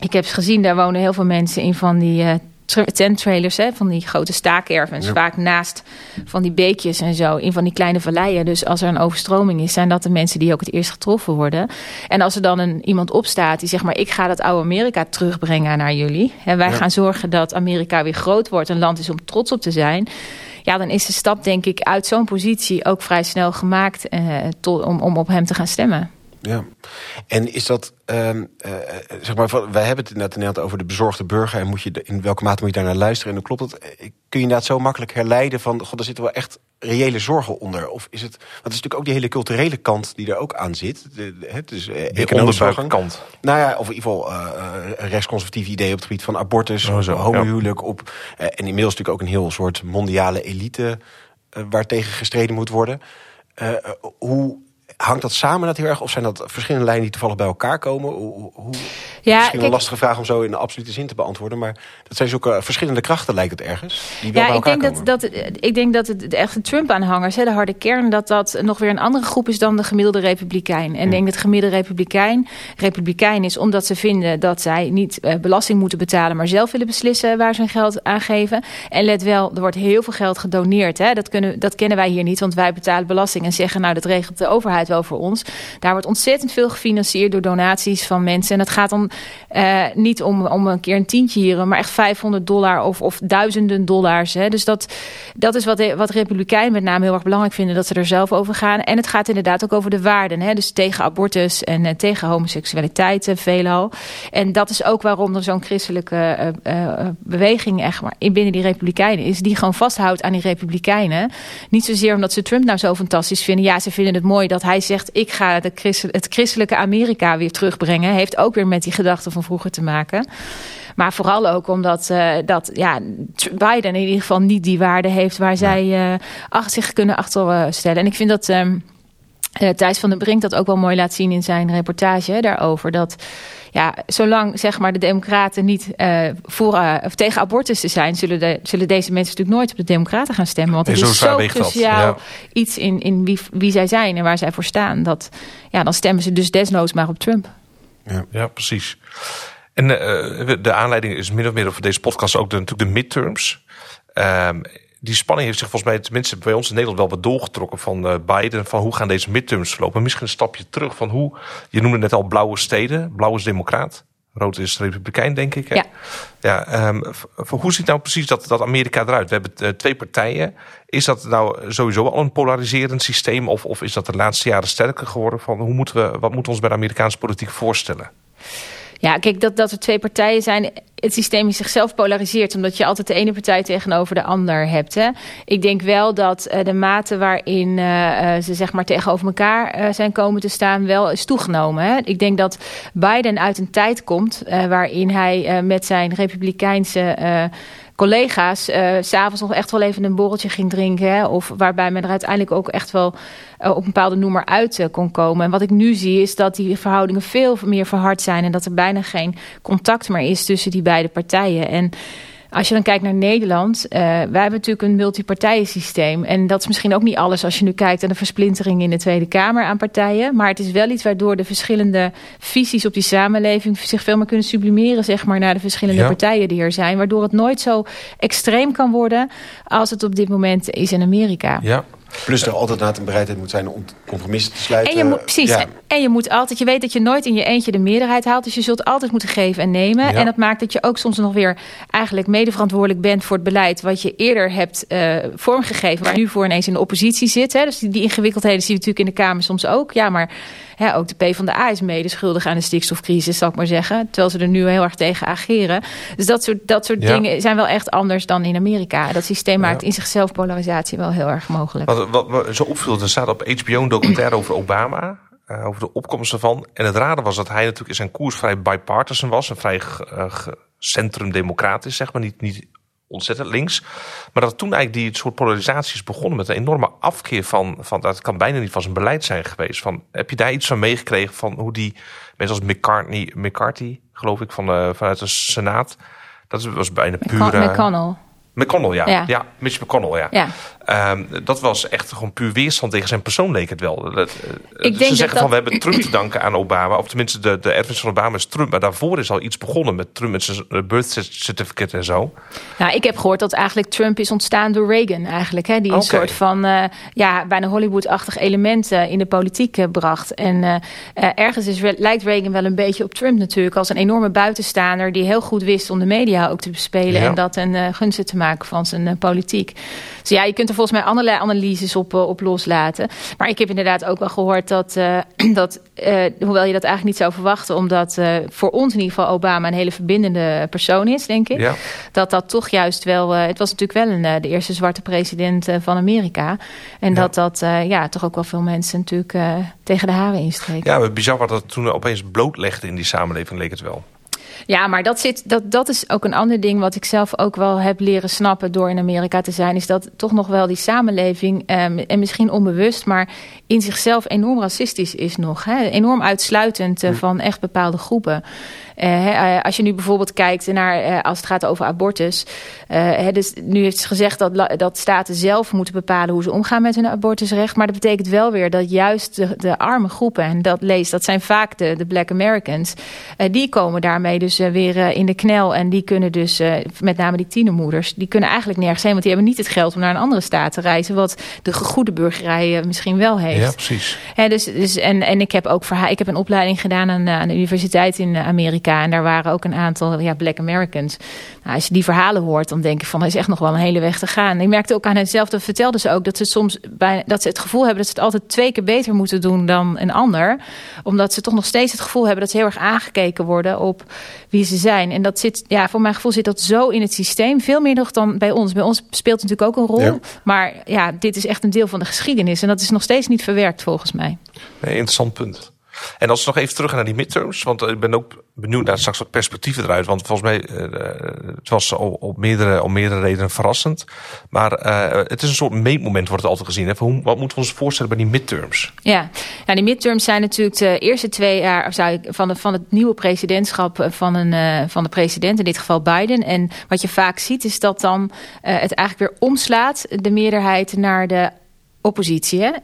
ik heb gezien, daar wonen heel veel mensen in van die tenttrailers, hè, van die grote staakervens. Ja. Vaak naast van die beekjes en zo, in van die kleine valleien. Dus als er een overstroming is, zijn dat de mensen die ook het eerst getroffen worden. En als er dan een, iemand opstaat die zegt maar, ik ga dat oude Amerika terugbrengen naar jullie. En wij ja. gaan zorgen dat Amerika weer groot wordt, een land is om trots op te zijn. Ja, dan is de stap denk ik uit zo'n positie ook vrij snel gemaakt eh, tot, om, om op hem te gaan stemmen. Ja, en is dat, uh, uh, zeg maar, wij hebben het net inderdaad over de bezorgde burger en moet je, in welke mate moet je daar naar luisteren? En dan klopt dat, kun je inderdaad zo makkelijk herleiden van, god, er zitten wel echt reële zorgen onder? Of is het, want het is natuurlijk ook die hele culturele kant die er ook aan zit. De, de, het is uh, economische kant. Nou ja, of in ieder geval uh, rechtsconservatieve ideeën op het gebied van abortus, oh, zo, homohuwelijk, ja. op, en inmiddels natuurlijk ook een heel soort mondiale elite waar tegen gestreden moet worden. hoe hangt dat samen dat heel erg? Of zijn dat verschillende lijnen die toevallig bij elkaar komen? Hoe, hoe, ja, misschien kijk, een lastige vraag om zo in de absolute zin te beantwoorden. Maar dat zijn zulke verschillende krachten, lijkt het ergens. Die ja, ik denk, dat, dat, ik denk dat het de echte Trump-aanhangers, de harde kern, dat dat nog weer een andere groep is dan de gemiddelde republikein. En ik denk dat gemiddelde republikein republikein is omdat ze vinden dat zij niet uh, belasting moeten betalen, maar zelf willen beslissen waar ze hun geld aan geven. En let wel, er wordt heel veel geld gedoneerd. Hè? Dat, kunnen, dat kennen wij hier niet, want wij betalen belasting en zeggen, nou, dat regelt de overheid wel voor ons. Daar wordt ontzettend veel gefinancierd door donaties van mensen. En dat gaat dan uh, niet om, om een keer een tientje hier, maar echt 500 dollar of, of duizenden dollars. Hè. Dus dat, dat is wat, wat Republikeinen met name heel erg belangrijk vinden, dat ze er zelf over gaan. En het gaat inderdaad ook over de waarden. Hè. Dus tegen abortus en uh, tegen homoseksualiteit uh, veelal. En dat is ook waarom er zo'n christelijke beweging echt maar binnen die Republikeinen is, die gewoon vasthoudt aan die Republikeinen. Niet zozeer omdat ze Trump nou zo fantastisch vinden. Ja, ze vinden het mooi dat hij zegt, ik ga de christen, het christelijke Amerika weer terugbrengen. Heeft ook weer met die gedachten van vroeger te maken. Maar vooral ook omdat uh, dat, ja, Biden in ieder geval niet die waarde heeft waar zij uh, achter zich kunnen achterstellen. En ik vind dat um, uh, Thijs van den Brink dat ook wel mooi laat zien in zijn reportage daarover. Dat ja, zolang zeg maar, de democraten niet uh, voor, uh, of tegen abortus te zijn... Zullen, de, zullen deze mensen natuurlijk nooit op de democraten gaan stemmen. Want het is zo, zo cruciaal ja. iets in, in wie, wie zij zijn en waar zij voor staan. Dat, ja, dan stemmen ze dus desnoods maar op Trump. Ja, ja precies. En de aanleiding is min of meer voor deze podcast ook de, natuurlijk de midterms. Um, die spanning heeft zich volgens mij, tenminste bij ons in Nederland, wel wat doorgetrokken van uh, Biden. Van hoe gaan deze midterms verlopen? Misschien een stapje terug van hoe, je noemde net al blauwe steden. Blauw is democraat. Rood is republikein, denk ik. Hè? Ja. ja um, hoe ziet nou precies dat, dat Amerika eruit? We hebben uh, twee partijen. Is dat nou sowieso al een polariserend systeem? Of, of is dat de laatste jaren sterker geworden? Van hoe moeten we, wat moeten we ons bij de Amerikaanse politiek voorstellen? Ja, kijk, dat, dat er twee partijen zijn. Het systeem is zichzelf polariseert, omdat je altijd de ene partij tegenover de ander hebt. Hè. Ik denk wel dat uh, de mate waarin uh, ze zeg maar tegenover elkaar zijn komen te staan, wel is toegenomen. Hè. Ik denk dat Biden uit een tijd komt waarin hij met zijn republikeinse collega's uh, s'avonds nog echt wel even een borreltje ging drinken. Hè, of waarbij men er uiteindelijk ook echt wel uh, op een bepaalde noemer uit uh, kon komen. En wat ik nu zie is dat die verhoudingen veel meer verhard zijn. En dat er bijna geen contact meer is tussen die beide partijen. En als je dan kijkt naar Nederland, uh, wij hebben natuurlijk een multipartijensysteem. En dat is misschien ook niet alles als je nu kijkt naar de versplintering in de Tweede Kamer aan partijen. Maar het is wel iets waardoor de verschillende visies op die samenleving zich veel meer kunnen sublimeren, zeg maar, naar de verschillende ja. partijen die er zijn. Waardoor het nooit zo extreem kan worden als het op dit moment is in Amerika. Ja, Plus er altijd een bereidheid moet zijn om compromissen te sluiten. En je moet, precies. En je moet altijd, je weet dat je nooit in je eentje de meerderheid haalt. Dus je zult altijd moeten geven en nemen. En dat maakt dat je ook soms nog weer eigenlijk medeverantwoordelijk bent voor het beleid wat je eerder hebt uh, vormgegeven. Waar nu voor ineens in de oppositie zit. Hè. Dus die, die ingewikkeldheden zie je natuurlijk in de Kamer soms ook. Ja, maar ja, ook de PvdA is mede schuldig aan de stikstofcrisis, zal ik maar zeggen. Terwijl ze er nu heel erg tegen ageren. Dus dat soort, dat soort dingen zijn wel echt anders dan in Amerika. Dat systeem maakt in zichzelf polarisatie wel heel erg mogelijk. Wat, wat, wat zo opviel, er staat op HBO een documentaire over Obama. Uh, over de opkomst ervan. En het rare was dat hij natuurlijk in zijn koers vrij bipartisan was. En vrij uh, centrum-democratisch, zeg maar. Niet, niet ontzettend links. Maar dat toen eigenlijk die soort polarisatie is begonnen met een enorme afkeer van, van dat kan bijna niet van zijn beleid zijn geweest. Van, heb je daar iets van meegekregen van hoe die mensen als McCartney, McCarthy, geloof ik, van de, vanuit de Senaat, dat was bijna puur. McConnell. McConnell, ja. ja. ja. Mitch McConnell, ja. ja. Um, dat was echt gewoon puur weerstand tegen zijn persoon, leek het wel. Dat, Ik ze zeggen van, we hebben Trump te danken aan Obama. Of tenminste, de, de erfenis van Obama is Trump. Maar daarvoor is al iets begonnen met Trump met zijn birth certificate en zo. Nou, ik heb gehoord dat eigenlijk Trump is ontstaan door Reagan eigenlijk. Hè, die een soort van, uh, ja, bijna Hollywood-achtig element uh, in de politiek uh, bracht. En ergens is, lijkt Reagan wel een beetje op Trump natuurlijk. Als een enorme buitenstaander die heel goed wist om de media ook te bespelen. Ja. En dat een gunst te maken van zijn politiek. Dus ja, je kunt er volgens mij allerlei analyses op, eh, op loslaten. Maar ik heb inderdaad ook wel gehoord dat, uh, <clears throat> dat uh, hoewel je dat eigenlijk niet zou verwachten, omdat uh, voor ons in ieder geval Obama een hele verbindende persoon is, denk ik. Ja. Dat dat toch juist wel, het was natuurlijk wel een, de eerste zwarte president van Amerika. En ja. dat dat ja, toch ook wel veel mensen natuurlijk tegen de haren instreek. Ja, bizar wat dat toen opeens blootlegde in die samenleving, leek het wel. Ja, maar dat, zit, dat, dat is ook een ander ding wat ik zelf ook wel heb leren snappen door in Amerika te zijn. Is dat toch nog wel die samenleving, um, en misschien onbewust, maar in zichzelf enorm racistisch is nog. Hè? Enorm uitsluitend uh, van echt bepaalde groepen. Uh, als je nu bijvoorbeeld kijkt naar, uh, als het gaat over abortus. Uh, dus nu heeft ze gezegd dat, dat staten zelf moeten bepalen hoe ze omgaan met hun abortusrecht. Maar dat betekent wel weer dat juist de, de arme groepen, en dat lees, dat zijn vaak de, de Black Americans. die komen daarmee dus weer in de knel. En die kunnen dus, met name die tienermoeders, die kunnen eigenlijk nergens heen. Want die hebben niet het geld om naar een andere staat te reizen. Wat de goede burgerij misschien wel heeft. Ja, precies. dus, dus, en, en ik heb ook verhaal, ik heb een opleiding gedaan aan, aan de universiteit in Amerika. En daar waren ook een aantal ja, Black Americans. Nou, als je die verhalen hoort, dan denk ik van... er is echt nog wel een hele weg te gaan. Ik merkte ook aan henzelf, dat vertelden ze ook... dat ze soms bij, dat ze het gevoel hebben dat ze het altijd twee keer beter moeten doen dan een ander. Omdat ze toch nog steeds het gevoel hebben... dat ze heel erg aangekeken worden op wie ze zijn. En dat zit, ja, voor mijn gevoel zit dat zo in het systeem. Veel meer nog dan bij ons. Bij ons speelt het natuurlijk ook een rol. Maar ja, dit is echt een deel van de geschiedenis. En dat is nog steeds niet verwerkt volgens mij. Nee, interessant punt. En als we nog even terug naar die midterms, want ik ben ook benieuwd naar straks wat perspectieven eruit. Want volgens mij, uh, het was op, meerdere, op meerdere redenen verrassend. Maar uh, het is een soort meetmoment, wordt het altijd gezien. Hè? Hoe, wat moeten we ons voorstellen bij die midterms? Ja, nou, die midterms zijn natuurlijk de eerste twee jaar zou ik, van, de, van het nieuwe presidentschap van, een, van de president, in dit geval Biden. En wat je vaak ziet is dat dan het eigenlijk weer omslaat, de meerderheid naar de oppositie. Hè? Uh, oh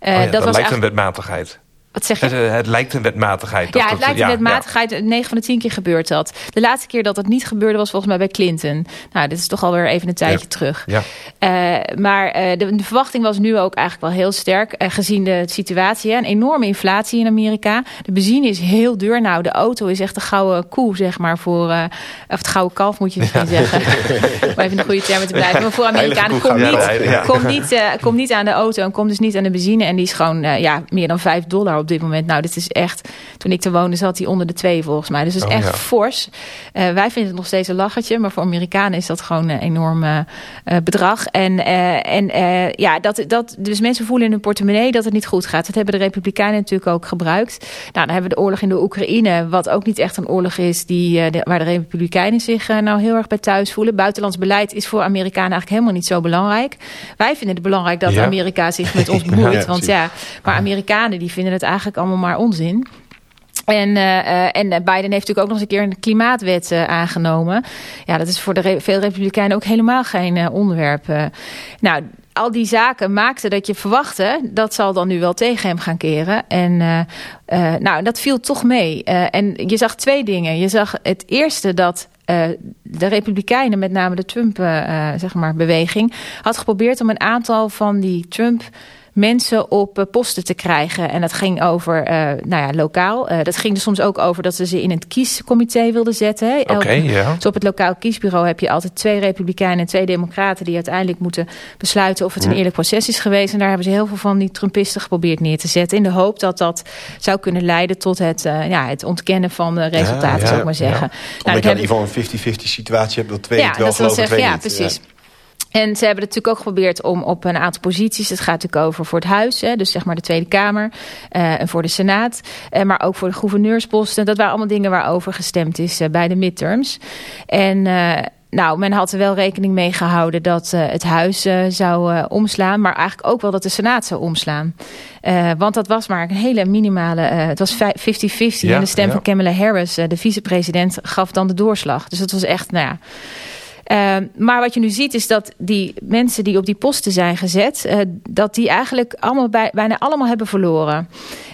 ja, dat, dat was lijkt een wetmatigheid. Wat zeg je? Het, het, lijkt een wetmatigheid. Ja, het lijkt een wetmatigheid. Ja. 9 van de 10 keer gebeurt dat. De laatste keer dat het niet gebeurde was volgens mij bij Clinton. Nou, dit is toch alweer even een tijdje ja. terug. Ja. Uh, maar uh, de, de, verwachting was nu ook eigenlijk wel heel sterk. Uh, gezien de situatie. Hè. Een enorme inflatie in Amerika. De benzine is heel duur. Nou, de auto is echt een gouden koe, zeg maar. Voor, of het gouden kalf moet je misschien zeggen. <laughs> Om even in de goede termen te blijven. Maar voor Amerikanen, kom niet, kom, niet, kom niet aan de auto. En kom dus niet aan de benzine. En die is gewoon ja, meer dan 5 dollar op dit moment. Nou, dit is echt. Toen ik te woonde zat hij onder de twee volgens mij. Dus het is oh, echt ja. fors. Uh, wij vinden het nog steeds een lachertje, maar voor Amerikanen is dat gewoon een enorm uh, bedrag. En, uh, en ja, dat, dat, dus mensen voelen in hun portemonnee dat het niet goed gaat. Dat hebben de Republikeinen natuurlijk ook gebruikt. Nou, dan hebben we de oorlog in de Oekraïne, wat ook niet echt een oorlog is die, de, waar de Republikeinen zich nou heel erg bij thuis voelen. Buitenlands beleid is voor Amerikanen eigenlijk helemaal niet zo belangrijk. Wij vinden het belangrijk dat ja. Amerika zich met <laughs> ons bemoeit. ja, want ja, maar Amerikanen die vinden het eigenlijk allemaal maar onzin. En, uh, en Biden heeft natuurlijk ook nog eens een keer een klimaatwet uh, aangenomen. Ja, dat is voor de veel Republikeinen ook helemaal geen onderwerp. nou, al die zaken maakten dat je verwachtte... dat zal dan nu wel tegen hem gaan keren. En nou, dat viel toch mee. en je zag twee dingen. Je zag het eerste dat de Republikeinen, met name de Trump-beweging, zeg maar, beweging, had geprobeerd om een aantal van die Trump mensen op eh, posten te krijgen. En dat ging over, uh, nou ja, lokaal. Uh, dat ging er soms ook over dat ze ze in het kiescomité wilden zetten. Oké, okay. Dus op het lokaal kiesbureau heb je altijd twee republikeinen en twee democraten... die uiteindelijk moeten besluiten of het een eerlijk proces is geweest. En daar hebben ze heel veel van die Trumpisten geprobeerd neer te zetten... in de hoop dat dat zou kunnen leiden tot het, ja, het ontkennen van de resultaten, ja, zou ik maar zeggen. Ja. Nou, Omdat je in ieder geval een 50-50 situatie hebt, dat twee ja, het wel dat zeggen, Ja, precies. En ze hebben het natuurlijk ook geprobeerd om op een aantal posities... het gaat natuurlijk over voor het huis, hè, dus zeg maar de Tweede Kamer... Uh, en voor de Senaat, uh, maar ook voor de gouverneursposten. Dat waren allemaal dingen waarover gestemd is uh, bij de midterms. En... Nou, men had er wel rekening mee gehouden dat uh, het huis uh, zou uh, omslaan. Maar eigenlijk ook wel dat de Senaat zou omslaan. want dat was maar een hele minimale... het was 50-50. Ja, en de stem ja. van Kamala Harris, de vicepresident, gaf dan de doorslag. Dus dat was echt, nou ja... Uh, maar wat je nu ziet is dat die mensen die op die posten zijn gezet... Uh, dat die eigenlijk allemaal bij, bijna allemaal hebben verloren.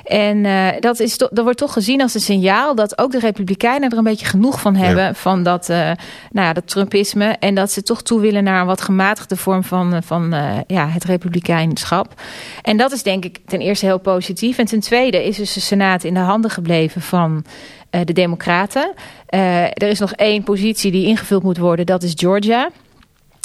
En uh, dat, is dat wordt toch gezien als een signaal... dat ook de Republikeinen er een beetje genoeg van hebben... Ja. van dat, nou ja, dat Trumpisme. En dat ze toch toe willen naar een wat gematigde vorm van, van ja, het republikeinschap. En dat is denk ik ten eerste heel positief. En ten tweede is dus de Senaat in de handen gebleven van... Uh, de Democraten. Uh, er is nog één positie die ingevuld moet worden, dat is Georgia.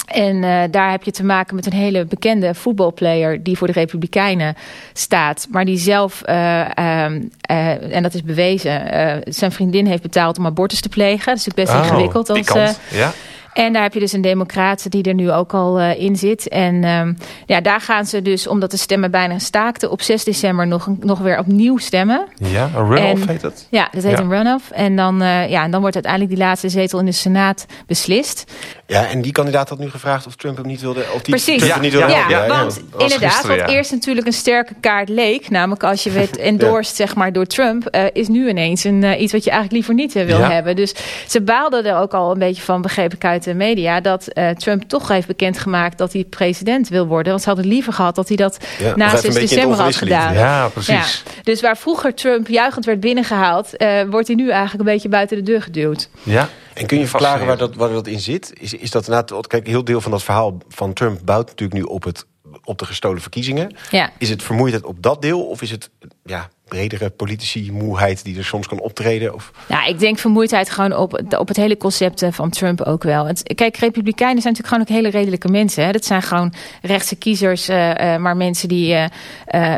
En uh, daar heb je te maken met een hele bekende voetbalplayer die voor de Republikeinen staat. Maar die zelf, en dat is bewezen, zijn vriendin heeft betaald om abortus te plegen. Dat is natuurlijk best oh, ingewikkeld. Als, ja. En daar heb je dus een democraat die er nu ook al uh, in zit. En um, ja, daar gaan ze dus, omdat de stemmen bijna staakten, op 6 december nog, nog weer opnieuw stemmen. Ja, een runoff heet dat? Ja, dat heet ja. een runoff. En dan, uh, ja, en dan wordt uiteindelijk die laatste zetel in de Senaat beslist. Ja, en die kandidaat had nu gevraagd of Trump hem niet wilde... Of die Precies. Trump ja, niet wilde ja, ja, want inderdaad, gisteren, wat eerst natuurlijk een sterke kaart leek... namelijk als je werd <laughs> endorsed zeg maar, door Trump... Uh, is nu ineens een, uh, iets wat je eigenlijk liever niet wil hebben. Dus ze baalden er ook al een beetje van, begreep ik uit de media... dat uh, Trump toch heeft bekendgemaakt dat hij president wil worden. Want ze hadden liever gehad dat hij dat ja, na 6 december had gedaan. Ja, precies. Ja. Dus waar vroeger Trump juichend werd binnengehaald... wordt hij nu eigenlijk een beetje buiten de deur geduwd. Ja, en kun je verklaren waar dat, waar dat in zit? Is, is dat inderdaad, kijk, heel deel van dat verhaal van Trump bouwt natuurlijk nu op, het, op de gestolen verkiezingen. Ja. Is het vermoeidheid op dat deel of is het ja, bredere politici-moeheid die er soms kan optreden? Of? Ja, ik denk vermoeidheid gewoon op, op het hele concept van Trump ook wel. Het, kijk, republikeinen zijn natuurlijk gewoon ook hele redelijke mensen. Hè? Dat zijn gewoon rechtse kiezers, uh, uh, maar mensen die... Uh,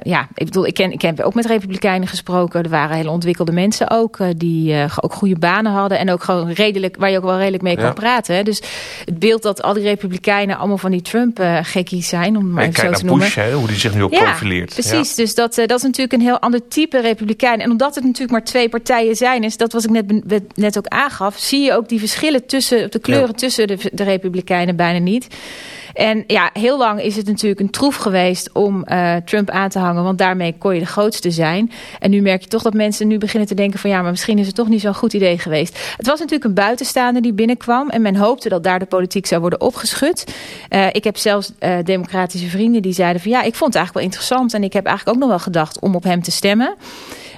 ja, ik bedoel, ik, ken, ik heb ook met republikeinen gesproken. Er waren hele ontwikkelde mensen ook, die ook goede banen hadden. En ook gewoon redelijk, waar je ook wel redelijk mee kan ja. praten. Hè? Dus het beeld dat al die republikeinen allemaal van die Trump-gekkies zijn, om maar even zo te noemen. Bush, hè, hoe die zich nu ook ja, profileert. Precies, dus dat, dat is natuurlijk een heel ander type republikein. En omdat het natuurlijk maar twee partijen zijn, is dat wat ik net, net ook aangaf, zie je ook die verschillen tussen de kleuren ja. tussen de, de republikeinen bijna niet. En ja, heel lang is het natuurlijk een troef geweest om uh, Trump aan te hangen. Want daarmee kon je de grootste zijn. En nu merk je toch dat mensen nu beginnen te denken van... ja, maar misschien is het toch niet zo'n goed idee geweest. Het was natuurlijk een buitenstaander die binnenkwam. En men hoopte dat daar de politiek zou worden opgeschud. Uh, ik heb zelfs uh, democratische vrienden die zeiden van... ja, ik vond het eigenlijk wel interessant. En ik heb eigenlijk ook nog wel gedacht om op hem te stemmen.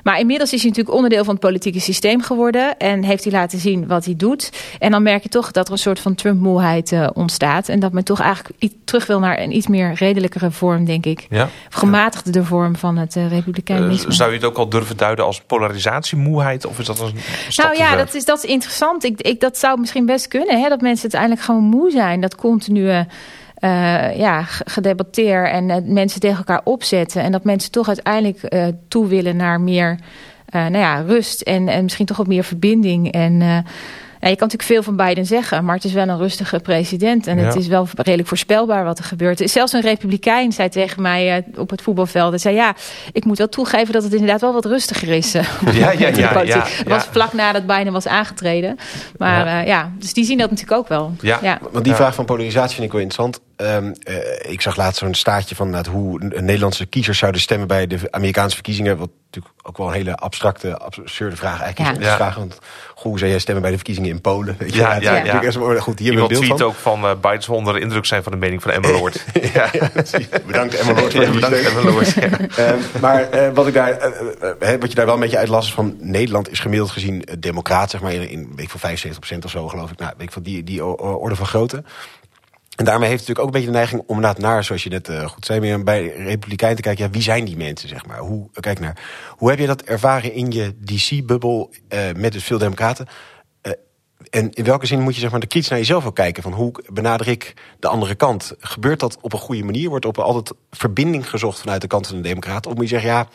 Maar inmiddels is hij natuurlijk onderdeel van het politieke systeem geworden. En heeft hij laten zien wat hij doet. En dan merk je toch dat er een soort van Trump-moeheid uh, ontstaat. En dat men toch eigenlijk terug wil naar een iets meer redelijkere vorm, denk ik. Ja. Of gematigde ja. vorm van het uh, republikeinisme. Uh, zou je het ook al durven duiden als polarisatiemoeheid? Of is dat een Nou ja, dat is, dat is interessant. Ik, ik, dat zou misschien best kunnen. Hè? Dat mensen uiteindelijk gewoon moe zijn. Dat continue... Uh, ja, gedebatteer en uh, mensen tegen elkaar opzetten. En dat mensen toch uiteindelijk uh, toe willen naar meer nou ja, rust en, en misschien toch wat meer verbinding. En ja, je kan natuurlijk veel van Biden zeggen, maar het is wel een rustige president. En ja. het is wel redelijk voorspelbaar wat er gebeurt. Zelfs een republikein zei tegen mij uh, op het voetbalveld. Hij zei ja, ik moet wel toegeven dat het inderdaad wel wat rustiger is. Uh, ja, ja, ja, ja, Het was vlak nadat Biden was aangetreden. Maar ja. Uh, ja, dus die zien dat natuurlijk ook wel. Ja. ja. Want die vraag van polarisatie vind ik wel interessant. Ehm, eh, ik zag laatst zo'n staartje van uh, hoe Nederlandse kiezers zouden stemmen bij de Amerikaanse verkiezingen. Wat natuurlijk ook wel een hele abstracte, absurde vraag eigenlijk is. Vraag, want hoe zou jij stemmen bij de verkiezingen in Polen? Weet je? <laughs> Ja, ja, ja. ja. Goed, hier Iemand tweet ook van uh, Biden zal onder indruk zijn van de mening van Emma Lord. <laughs> ja, bedankt Emma Lord. Ja, <laughs> bedankt Emma Lord. maar uh, wat, ik daar, wat je daar wel een beetje uitlas is van Nederland is gemiddeld gezien democraat, zeg maar in, in week van 75% of zo geloof ik. Nou, weet ik van die, die orde van grootte. En daarmee heeft het natuurlijk ook een beetje de neiging om naar, zoals je net uh, goed zei, bij Republikeinen te kijken. Ja, wie zijn die mensen, zeg maar? Hoe, kijk naar, hoe heb je dat ervaren in je DC-bubbel uh, met dus veel democraten? Uh, en in welke zin moet je zeg maar, de kritisch naar jezelf ook kijken? Van hoe benader ik de andere kant? Gebeurt dat op een goede manier? Wordt op altijd verbinding gezocht vanuit de kant van de democraten? Of moet je zeggen, ja,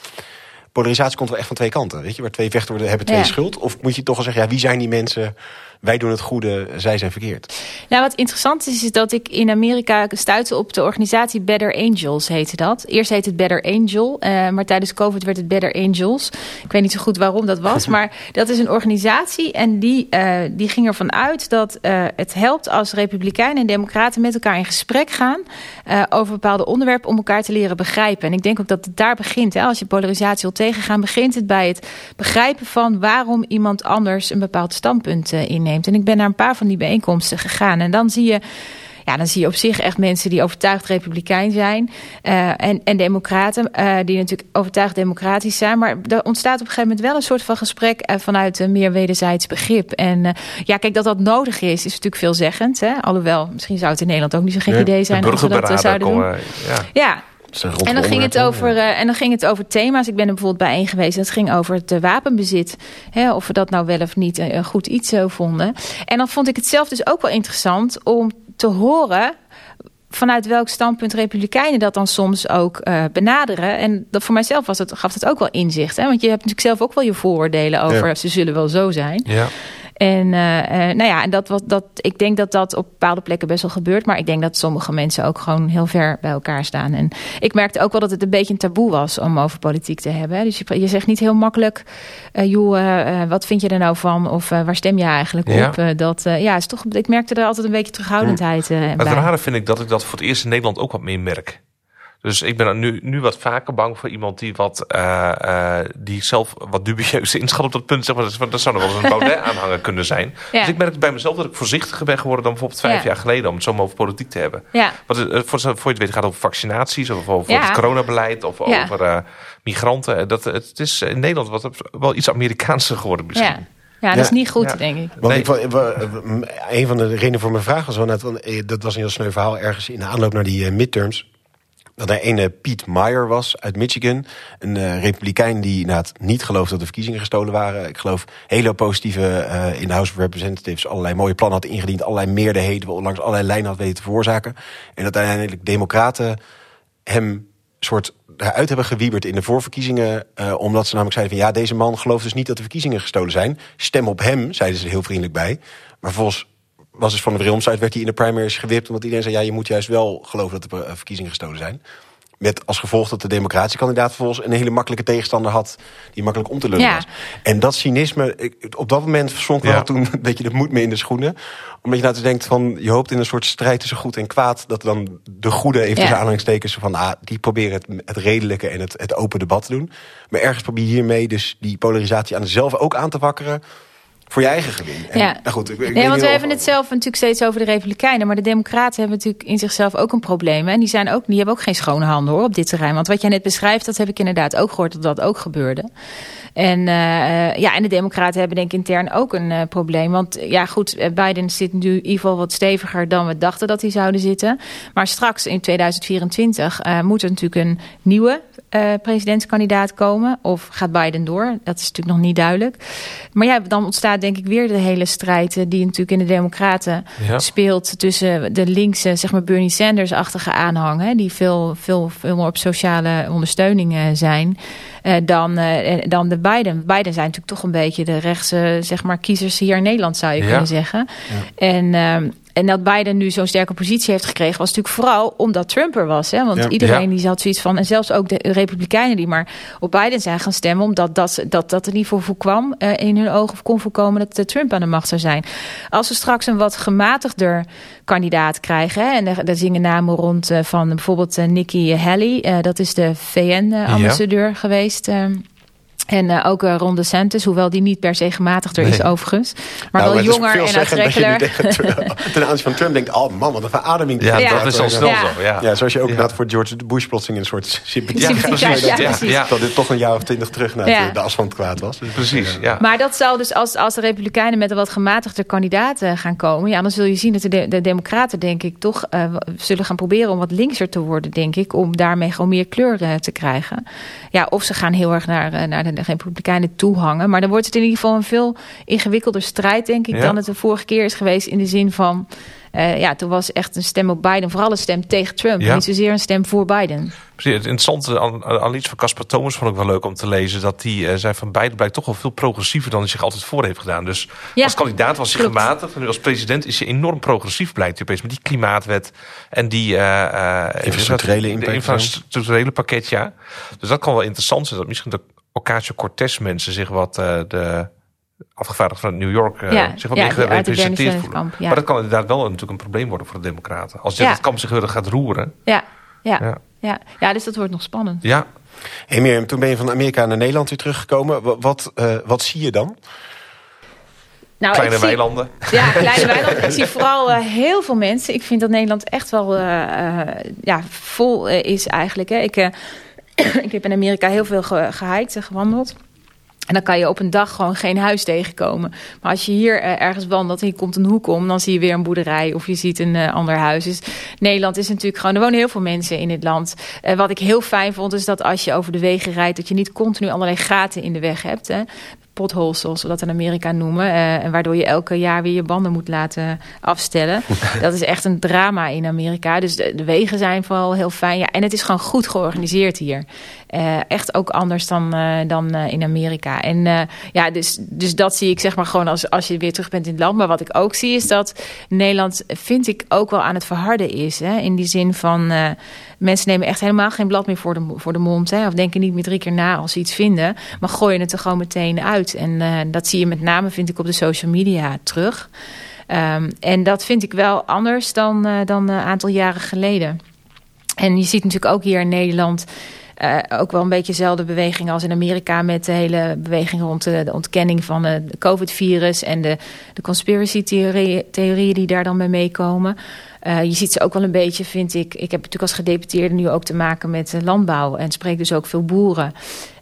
polarisatie komt wel echt van twee kanten. Weet je, waar twee vechten worden, hebben twee schuld. Of moet je toch wel zeggen, ja, wie zijn die mensen? Wij doen het goede, zij zijn verkeerd. Nou, wat interessant is, is dat ik in Amerika stuitte op de organisatie Better Angels, heette dat. Eerst heette het Better Angel, uh, maar tijdens COVID werd het Better Angels. Ik weet niet zo goed waarom dat was, <laughs> maar dat is een organisatie en die, uh, die ging ervan uit dat uh, het helpt als republikeinen en democraten met elkaar in gesprek gaan over bepaalde onderwerpen om elkaar te leren begrijpen. En ik denk ook dat het daar begint. Hè. Als je polarisatie wil tegengaan, begint het bij het begrijpen van waarom iemand anders een bepaald standpunt inneemt. En ik ben naar een paar van die bijeenkomsten gegaan. En dan zie je ja, dan zie je op zich echt mensen die overtuigd republikein zijn. Uh, en, en democraten, uh, die natuurlijk overtuigd democratisch zijn. Maar er ontstaat op een gegeven moment wel een soort van gesprek uh, vanuit een meer wederzijds begrip. En ja, kijk, dat dat nodig is, is natuurlijk veelzeggend. Hè? Alhoewel, misschien zou het in Nederland ook niet zo'n gek idee zijn als we dat zouden doen. ja. ja. En dan, ging het over, uh, en dan ging het over thema's. Ik ben er bijvoorbeeld bij één geweest. Dat ging over het uh, wapenbezit. Hè, of we dat nou wel of niet een goed iets zo vonden. En dan vond ik het zelf dus ook wel interessant om te horen vanuit welk standpunt republikeinen dat dan soms ook uh, benaderen. En dat voor mijzelf was het, gaf het ook wel inzicht. Hè? Want je hebt natuurlijk zelf ook wel je vooroordelen over ze zullen wel zo zijn. Ja. En uh, nou ja, en dat, wat, dat, ik denk dat dat op bepaalde plekken best wel gebeurt. Maar ik denk dat sommige mensen ook gewoon heel ver bij elkaar staan. En ik merkte ook wel dat het een beetje een taboe was om over politiek te hebben. Dus je, je zegt niet heel makkelijk, uh, joh, wat vind je er nou van? Of waar stem je eigenlijk op? dat, ja, is toch, ik merkte er altijd een beetje terughoudendheid uh, Het rare vind ik dat ik dat voor het eerst in Nederland ook wat meer merk. Dus ik ben nu, nu wat vaker bang voor iemand die, wat, uh, uh, die zelf wat dubieus inschat op dat punt. Zeg maar, dat, zou nog wel eens een <laughs> Baudet-aanhanger kunnen zijn. Ja. Dus ik merk bij mezelf dat ik voorzichtiger ben geworden dan bijvoorbeeld vijf ja. jaar geleden. Om het zo over politiek te hebben. Ja. Want uh, voor, voor je het weet gaat het over vaccinaties of over het coronabeleid of over migranten. Dat, het is in Nederland wat, wel iets Amerikaanser geworden misschien. Ja, dat is niet goed, denk ik. Want ik, een van de redenen voor mijn vraag was wel net, want dat was een heel sneu verhaal ergens in de aanloop naar die midterms dat er een Piet Meyer was uit Michigan. Een uh, republikein die inderdaad niet geloofde dat de verkiezingen gestolen waren. Ik geloof hele positieve uh, in de House of Representatives allerlei mooie plannen had ingediend. Allerlei meerderheden langs allerlei lijnen had weten te veroorzaken. En dat uiteindelijk democraten hem soort uit hebben gewieberd in de voorverkiezingen. Uh, omdat ze namelijk zeiden van ja, deze man gelooft dus niet dat de verkiezingen gestolen zijn. Stem op hem, zeiden ze er heel vriendelijk bij. Maar volgens was dus van de Wilmsite, werd hij in de primaries gewipt. Omdat iedereen zei, ja, je moet juist wel geloven dat de verkiezingen gestolen zijn. Met als gevolg dat de democratische kandidaat vervolgens een hele makkelijke tegenstander had. Die makkelijk om te lullen was. En dat cynisme, op dat moment verzonk wel toen <laughs> een beetje de moed mee in de schoenen. Omdat je nou te denkt van, je hoopt in een soort strijd tussen goed en kwaad. Dat dan de goede, even tussen aanhalingstekens, van ah, die proberen het, het redelijke en het, het open debat te doen. Maar ergens probeer je hiermee dus die polarisatie aan zelf ook aan te wakkeren voor je eigen gewin. En, ja. Nou goed, ik, ik nee, want we hebben het zelf natuurlijk steeds over de Republikeinen. Maar de Democraten hebben natuurlijk in zichzelf ook een probleem. En die, zijn ook, die hebben ook geen schone handen hoor, op dit terrein. Want wat jij net beschrijft, dat heb ik inderdaad ook gehoord dat dat ook gebeurde. En, uh, ja, en de Democraten hebben denk ik intern ook een uh, probleem. Want ja, goed, Biden zit nu in ieder geval wat steviger dan we dachten dat hij zouden zitten. Maar straks in 2024 uh, moet er natuurlijk een nieuwe uh, presidentskandidaat komen? Of gaat Biden door? Dat is natuurlijk nog niet duidelijk. Maar ja, dan ontstaat denk ik weer de hele strijd die natuurlijk in de Democraten ja. speelt tussen de linkse, zeg maar Bernie Sanders-achtige aanhang, hè, die veel, veel, veel meer op sociale ondersteuning zijn. Uh, dan, dan de Biden. Biden zijn natuurlijk toch een beetje de rechtse zeg maar, kiezers hier in Nederland, zou je ja. kunnen zeggen. Ja. En, uh, en dat Biden nu zo'n sterke positie heeft gekregen, was natuurlijk vooral omdat Trump er was. Hè? Want iedereen die had zoiets van, en zelfs ook de Republikeinen die maar op Biden zijn gaan stemmen, omdat dat, dat, dat er niet voor voorkwam uh, in hun ogen of kon voorkomen dat de Trump aan de macht zou zijn. Als we straks een wat gematigder kandidaat krijgen, hè, en daar zingen namen rond uh, van bijvoorbeeld Nikki Haley, dat is de VN-ambassadeur ja. geweest. En uh, ook uh, Ron DeSantis, hoewel die niet per se gematigder nee. is overigens. Maar nou, wel jonger en aantrekkelijker. <laughs> ten aanzien van Trump denkt, oh man, wat een verademing. Ja, ja. dat is al snel ja. zo. Ja. ja, zoals je ook ja. voor George Bush plotseling een soort sympathie ja, precies, ja, precies. Ja, Dat dit toch een jaar of twintig terug naar de, de asfalt kwaad was. Precies, ja. Maar dat zal dus als, als de Republikeinen met een wat gematigder kandidaat uh, gaan komen... ja, dan zul je zien dat de, de, de Democraten, denk ik, toch uh, zullen gaan proberen... om wat linkser te worden, denk ik. Om daarmee gewoon meer kleur uh, te krijgen. Ja, of ze gaan heel erg naar, naar de, de Republikeinen toehangen. Maar dan wordt het in ieder geval een veel ingewikkelder strijd, denk ik, ja. dan het de vorige keer is geweest. In de zin van, uh, ja, toen was echt een stem op Biden, vooral een stem tegen Trump. Ja. Niet zozeer een stem voor Biden. Precies, het interessante aan, iets van Casper Thomas vond ik wel leuk om te lezen. Dat hij uh, zei van Biden blijkt toch wel veel progressiever dan hij zich altijd voor heeft gedaan. Dus ja, als kandidaat was hij gematigd. En nu als president is hij enorm progressief blijkt hij opeens. Met die klimaatwet en die uh, infrastructurele, impact, infrastructurele pakket, ja. Dus dat kan wel interessant zijn. Dat misschien de Ocasio-Cortez mensen zich wat uh, de afgevaardigd van New York uh, ja, zich wat ja, meer gerepresenteerd voelen. Ja. Maar dat kan inderdaad wel natuurlijk een probleem worden voor de democraten. Als dit het kamp zich weer gaat roeren. Ja, ja, ja. Ja. dus dat wordt nog spannend. Ja. Hey Mirjam, toen ben je van Amerika naar Nederland weer teruggekomen. Wat, wat, uh, wat zie je dan? Nou, kleine zie, weilanden. Ja, kleine <laughs> weilanden. Ik zie vooral uh, heel veel mensen. Ik vind dat Nederland echt wel uh, ja, vol is eigenlijk. Hè. Ik <coughs> ik heb in Amerika heel veel ge gehiked en gewandeld. En dan kan je op een dag gewoon geen huis tegenkomen. Maar als je hier uh, ergens wandelt en je komt een hoek om... dan zie je weer een boerderij of je ziet een uh, ander huis. Dus Nederland is natuurlijk gewoon... er wonen heel veel mensen in dit land. Uh, wat ik heel fijn vond is dat als je over de wegen rijdt... dat je niet continu allerlei gaten in de weg hebt. Hè potholes, zoals we dat in Amerika noemen. Uh, en waardoor je elke jaar weer je banden moet laten afstellen. <laughs> dat is echt een drama in Amerika. Dus de, de, wegen zijn vooral heel fijn. Ja, en het is gewoon goed georganiseerd hier. Uh, echt ook anders dan, uh, dan in Amerika. En ja, dus, dus dat zie ik zeg maar gewoon als, als je weer terug bent in het land. Maar wat ik ook zie is dat Nederland, vind ik, ook wel aan het verharden is. Hè? In die zin van mensen nemen echt helemaal geen blad meer voor de, voor de mond. Hè, of denken niet meer drie keer na als ze iets vinden. Maar gooien het er gewoon meteen uit. En uh, dat zie je met name, vind ik, op de social media terug. Um, en dat vind ik wel anders dan, uh, dan een aantal jaren geleden. En je ziet natuurlijk ook hier in Nederland... Uh, ook wel een beetje dezelfde beweging als in Amerika... met de hele beweging rond de, ontkenning van de COVID-virus... en de, de conspiracy-theorieën die daar dan mee meekomen... Uh, je ziet ze ook wel een beetje, vind ik. Ik heb natuurlijk als gedeputeerde nu ook te maken met landbouw. En spreek dus ook veel boeren.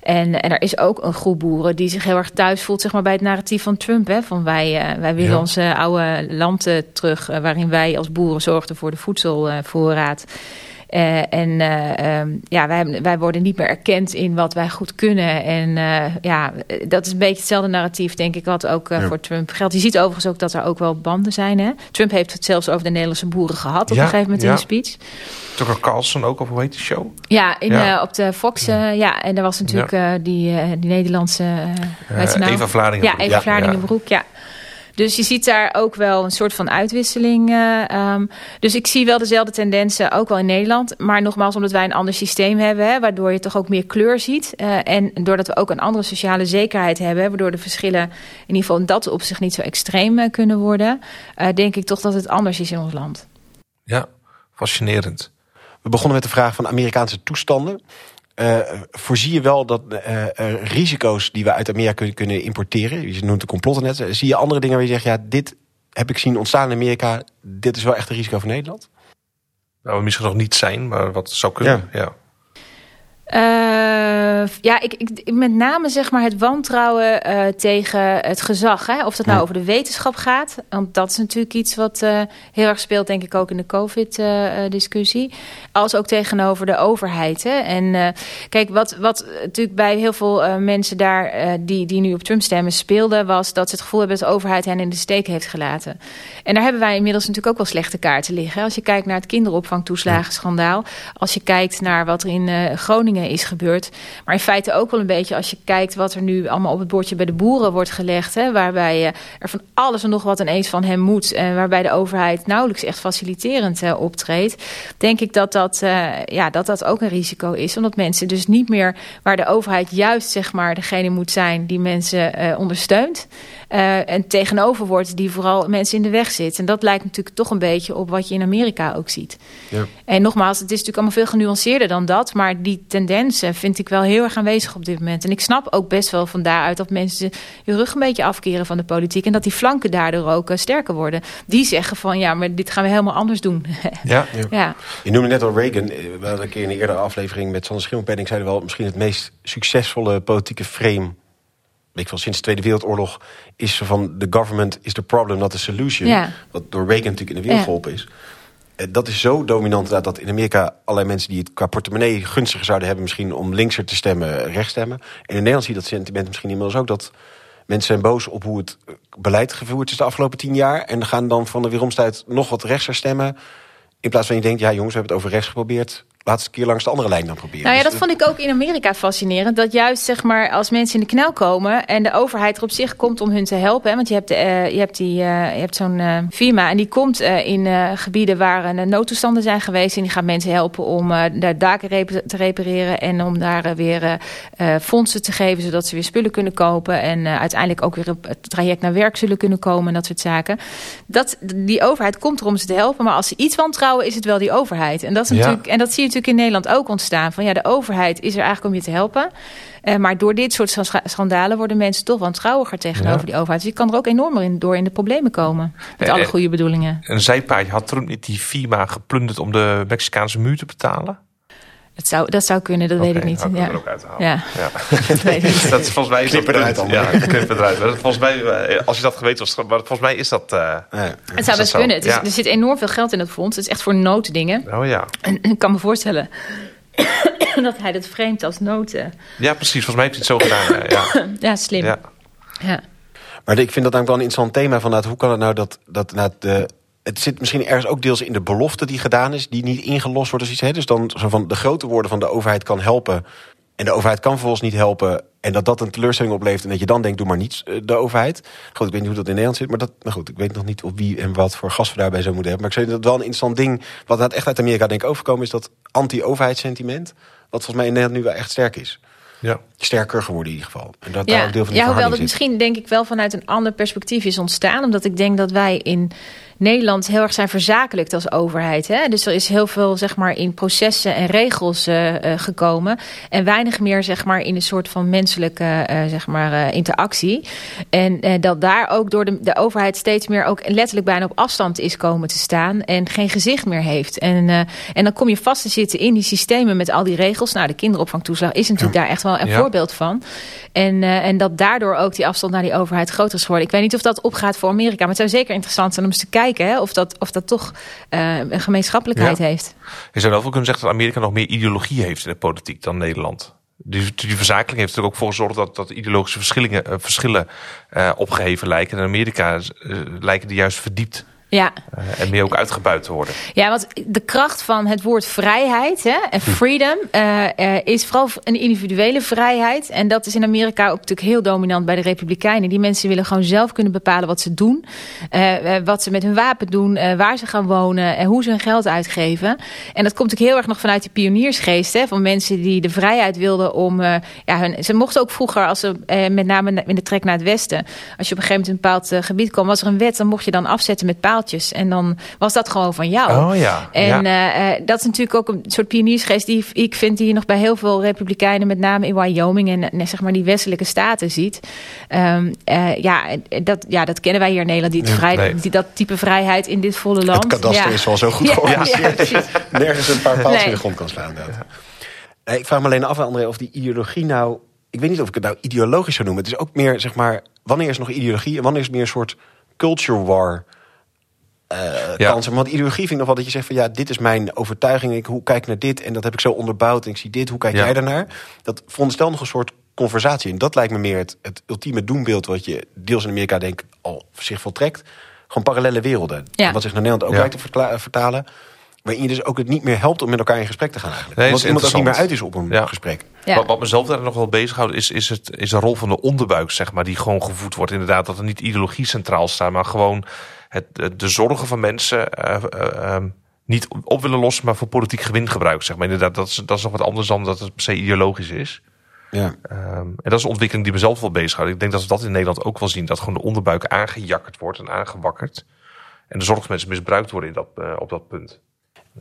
En, en er is ook een groep boeren die zich heel erg thuis voelt zeg maar, bij het narratief van Trump. Hè? Van wij, uh, wij willen ja. onze oude landen terug, waarin wij als boeren zorgden voor de voedselvoorraad. Uh, en uh, um, ja, wij, wij worden niet meer erkend in wat wij goed kunnen. En uh, ja, dat is een beetje hetzelfde narratief, denk ik, wat ook ja. voor Trump geldt. Je ziet overigens ook dat er ook wel banden zijn. Hè? Trump heeft het zelfs over de Nederlandse boeren gehad op ja, een gegeven moment in de speech. Tucker Carlson ook, of hoe heet die show? Ja, in, op de Fox. ja, en er was natuurlijk die, die Nederlandse... nou? Eva Vlaardingenbroek. Ja, Eva Vlaardingenbroek, ja. Dus je ziet daar ook wel een soort van uitwisseling. Uh, um, dus ik zie wel dezelfde tendensen, ook wel in Nederland. Maar nogmaals, omdat wij een ander systeem hebben... Hè, waardoor je toch ook meer kleur ziet. Uh, en doordat we ook een andere sociale zekerheid hebben... waardoor de verschillen in ieder geval dat opzicht niet zo extreem uh, kunnen worden... denk ik toch dat het anders is in ons land. Ja, fascinerend. We begonnen met de vraag van Amerikaanse toestanden. Uh, voorzie je wel dat uh, uh, risico's die we uit Amerika kunnen, kunnen importeren, je noemt de complotten net, zie je andere dingen waar je zegt, ja, dit heb ik zien ontstaan in Amerika, dit is wel echt een risico voor Nederland? Nou, misschien nog niet zijn, maar wat zou kunnen, ja. ja. Uh, ja, ik, ik, met name zeg maar het wantrouwen uh, tegen het gezag. Hè? Of dat nou ja. over de wetenschap gaat. Want dat is natuurlijk iets wat uh, heel erg speelt, denk ik, ook in de COVID-discussie. als ook tegenover de overheid. Hè? En kijk, wat, wat natuurlijk bij heel veel mensen daar die, die nu op Trump stemmen speelde... was dat ze het gevoel hebben dat de overheid hen in de steek heeft gelaten. En daar hebben wij inmiddels natuurlijk ook wel slechte kaarten liggen. Als je kijkt naar het kinderopvangtoeslagenschandaal. Als je kijkt naar wat er in Groningen Is gebeurd. Maar in feite ook wel een beetje als je kijkt wat er nu allemaal op het bordje bij de boeren wordt gelegd. Hè, waarbij uh, er van alles en nog wat ineens van hem moet. En waarbij de overheid nauwelijks echt faciliterend uh, optreedt. Denk ik dat dat, uh, ja, dat dat ook een risico is. Omdat mensen dus niet meer waar de overheid juist zeg maar degene moet zijn die mensen ondersteunt. En tegenover wordt die vooral mensen in de weg zit. En dat lijkt natuurlijk toch een beetje op wat je in Amerika ook ziet. Ja. En nogmaals, het is natuurlijk allemaal veel genuanceerder dan dat. Maar die tendens vind ik wel heel erg aanwezig op dit moment. En ik snap ook best wel van daaruit dat mensen hun rug een beetje afkeren van de politiek. En dat die flanken daardoor ook uh, sterker worden. Die zeggen van ja, maar dit gaan we helemaal anders doen. <laughs> ja. ja. Je noemde net al Reagan. We hadden een keer in een eerdere aflevering met Sander Schimmelpenning... zeiden wel misschien het meest succesvolle politieke frame ik van sinds de Tweede Wereldoorlog is van the government is the problem, not the solution. Ja. Wat door Reagan natuurlijk in de wereld geholpen is. Eh, dat is zo dominant dat in Amerika allerlei mensen die het qua portemonnee gunstiger zouden hebben, misschien om linkser te stemmen, rechts stemmen. En in Nederland zie je dat sentiment misschien inmiddels ook dat mensen zijn boos op hoe het beleid gevoerd is de afgelopen tien jaar. En gaan dan van de weeromstuit nog wat rechtser stemmen. In plaats van je denkt, ja jongens, we hebben het over rechts geprobeerd laatste keer langs de andere lijn dan proberen. Nou ja, dat vond ik ook in Amerika fascinerend. Dat juist zeg maar als mensen in de knel komen en de overheid er op zich komt om hun te helpen. Hè, want je hebt, uh, je hebt, die, uh, je hebt zo'n uh, firma en die komt in gebieden waar noodtoestanden zijn geweest. En die gaat mensen helpen om daar daken rep te repareren en om daar weer fondsen te geven. Zodat ze weer spullen kunnen kopen. En uiteindelijk ook weer op het traject naar werk zullen kunnen komen en dat soort zaken. Dat, die overheid komt er om ze te helpen. Maar als ze iets wantrouwen is het wel die overheid. En dat, is natuurlijk, en dat zie je natuurlijk in Nederland ook ontstaan. Van ja, de overheid is er eigenlijk om je te helpen. Uh, maar door dit soort schandalen worden mensen toch wantrouwiger tegenover ja. die overheid. Dus je kan er ook enorm in, door in de problemen komen. Met eh, alle goede bedoelingen. Een zijpaardje had Trump niet die firma geplunderd om de Mexicaanse muur te betalen? Dat zou, dat zou kunnen, dat okay, weet ik niet. Nou, ja. er ook uithalen. Ja. ja. <laughs> dat weet ik <laughs> niet. Dat is volgens mij is knip dat eruit dan. Ja, knip eruit. Volgens mij, eh, als je dat geweten was, maar volgens mij is dat. Uh, ja. Het zou best kunnen. Het is, ja. Er zit enorm veel geld in het fonds. Het is echt voor nooddingen. Oh ja. En, ik kan me voorstellen <coughs> dat hij dat vreemd als noten. Ja, precies. Volgens mij heeft hij het zo gedaan. Ja, ja <coughs> slim. Ja. ja. Maar ik vind dat eigenlijk wel een interessant thema. Van, hoe kan het nou dat, dat de het zit misschien ergens ook deels in de belofte die gedaan is, die niet ingelost wordt als iets. Hè? Dus dan zo van de grote woorden van de overheid kan helpen. En de overheid kan vervolgens niet helpen. En dat dat een teleurstelling oplevert. En dat je dan denkt, doe maar niets, eh, de overheid. Goed, ik weet niet hoe dat in Nederland zit. Maar dat, nou goed, ik weet nog niet op wie en wat voor gas we daarbij zou moeten hebben. Maar ik zeg dat wel een interessant ding. Wat echt uit Amerika denk ik overkomen is dat anti-overheidssentiment. Wat volgens mij in Nederland nu wel echt sterk is. Ja. Sterker geworden in ieder geval. En dat ja, daar ook deel van de ja hoewel dat misschien denk ik wel vanuit een ander perspectief is ontstaan. Omdat ik denk dat wij in Nederland heel erg zijn verzakelijkt als overheid. Hè? Dus er is heel veel zeg maar, in processen en regels uh, uh, gekomen. En weinig meer zeg maar, in een soort van menselijke uh, zeg maar, interactie. En dat daar ook door de, de overheid steeds meer ook letterlijk bijna op afstand is komen te staan. En geen gezicht meer heeft. En, en dan kom je vast te zitten in die systemen met al die regels. Nou, de kinderopvangtoeslag is natuurlijk ja. daar echt wel een ja. voorbeeld van. En, en dat daardoor ook die afstand naar die overheid groter is geworden. Ik weet niet of dat opgaat voor Amerika. Maar het zou zeker interessant zijn om eens te kijken hè, of, dat, of dat toch uh, een gemeenschappelijkheid ja. heeft. Je zou wel kunnen zeggen dat Amerika nog meer ideologie heeft in de politiek dan Nederland. Die, die verzakeling heeft er ook voor gezorgd dat, dat ideologische verschillen, uh, verschillen uh, opgeheven lijken. En in Amerika lijken die juist verdiept. Ja. Uh, en meer ook uitgebuit te worden. Ja, want de kracht van het woord vrijheid hè, en freedom uh, uh, is vooral een individuele vrijheid. En dat is in Amerika ook natuurlijk heel dominant bij de Republikeinen. Die mensen willen gewoon zelf kunnen bepalen wat ze doen. wat ze met hun wapen doen, waar ze gaan wonen en hoe ze hun geld uitgeven. En dat komt natuurlijk heel erg nog vanuit die pioniersgeest. Hè, van mensen die de vrijheid wilden om... ja, hun, ze mochten ook vroeger, als ze, met name in de trek naar het westen... als je op een gegeven moment in een bepaald gebied kwam, was er een wet... dan mocht je dan afzetten met en dan was dat gewoon van jou. Oh ja. En ja. Uh, dat is natuurlijk ook een soort pioniersgeest die ik vind die je nog bij heel veel republikeinen, met name in Wyoming en, en zeg maar die westelijke staten ziet. Um, uh, ja, dat, ja, dat kennen wij hier in Nederland. Die, vrij, nee. die dat type vrijheid in dit volle land. Het kadaster ja. is wel zo goed georganiseerd. Ja, Nergens een paar paaltjes nee. in de grond kan slaan. Dat. Ik vraag me alleen af, André, of die ideologie nou ik weet niet of ik het nou ideologisch zou noemen. Het is ook meer, zeg maar, wanneer is nog ideologie en wanneer is het meer een soort culture war? Uh, ja. kansen. Want ideologie vind ik nog wel dat je zegt van ja, dit is mijn overtuiging. Ik hoe kijk naar dit en dat heb ik zo onderbouwd. En ik zie dit, hoe kijk ja. jij daarnaar? Dat veronderstel nog een soort conversatie. En dat lijkt me meer het, het ultieme doenbeeld wat je deels in Amerika denk al zich voltrekt. Gewoon parallele werelden. Ja. Wat zich naar Nederland ook lijkt te vertalen. waarin je dus ook het niet meer helpt om met elkaar in gesprek te gaan eigenlijk. Nee, is iemand ook niet meer uit is op een Ja. gesprek. Ja. Wat, wat mezelf daar nog wel bezighoudt is, is, het, is de rol van de onderbuik, zeg maar, die gewoon gevoed wordt. Inderdaad, dat er niet ideologie centraal staat, maar gewoon het, de, zorgen van mensen eh, eh, ehm, niet op willen lossen, maar voor politiek gewin gebruiken. Zeg maar. Inderdaad, dat is, dat is nog wat anders dan dat het per se ideologisch is. Ja. Ehm, en dat is een ontwikkeling die mezelf wel bezighoudt. Ik denk dat we dat in Nederland ook wel zien. Dat gewoon de onderbuik aangejakkerd wordt en aangewakkerd. En de zorgmensen misbruikt worden in dat, eh, op dat punt.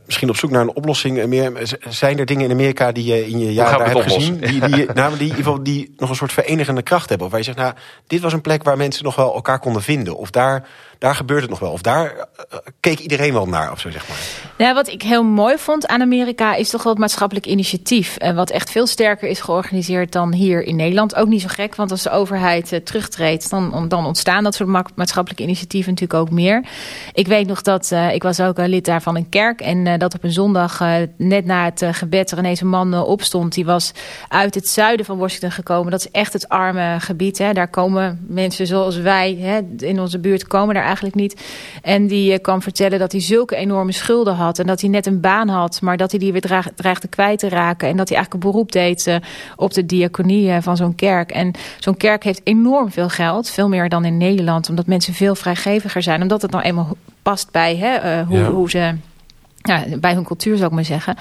Misschien op zoek naar een oplossing. eh, Meer, zijn er dingen in Amerika die je in je jaren daar hebt gezien... Die, die, nou, die, in ieder geval die nog een soort verenigende kracht hebben? Of waar je zegt, nou, dit was een plek waar mensen nog wel elkaar konden vinden. Of daar, daar gebeurt het nog wel. Of daar eh, keek iedereen wel naar, of zo zeg maar. Ja, wat ik heel mooi vond aan Amerika is toch wel het maatschappelijk initiatief. En wat echt veel sterker is georganiseerd dan hier in Nederland. Ook niet zo gek, want als de overheid eh, terugtreedt, dan, dan ontstaan dat soort ma- maatschappelijke initiatieven natuurlijk ook meer. Ik weet nog dat, eh, ik was ook eh, lid daar van een kerk. En eh, dat op een zondag, eh, net na het eh, gebed, er ineens een man opstond. Die was uit het zuiden van Washington gekomen. Dat is echt het arme gebied. Hè. Daar komen mensen zoals wij hè, in onze buurt komen daar eigenlijk niet. En die kwam vertellen dat hij zulke enorme schulden had. En dat hij net een baan had, maar dat hij die weer dreigde kwijt te raken. En dat hij eigenlijk een beroep deed op de diaconie van zo'n kerk. En zo'n kerk heeft enorm veel geld. Veel meer dan in Nederland. Omdat mensen veel vrijgeviger zijn. Omdat het nou eenmaal past bij hè, hoe, Ja. hoe ze ja, bij hun cultuur zou ik maar zeggen.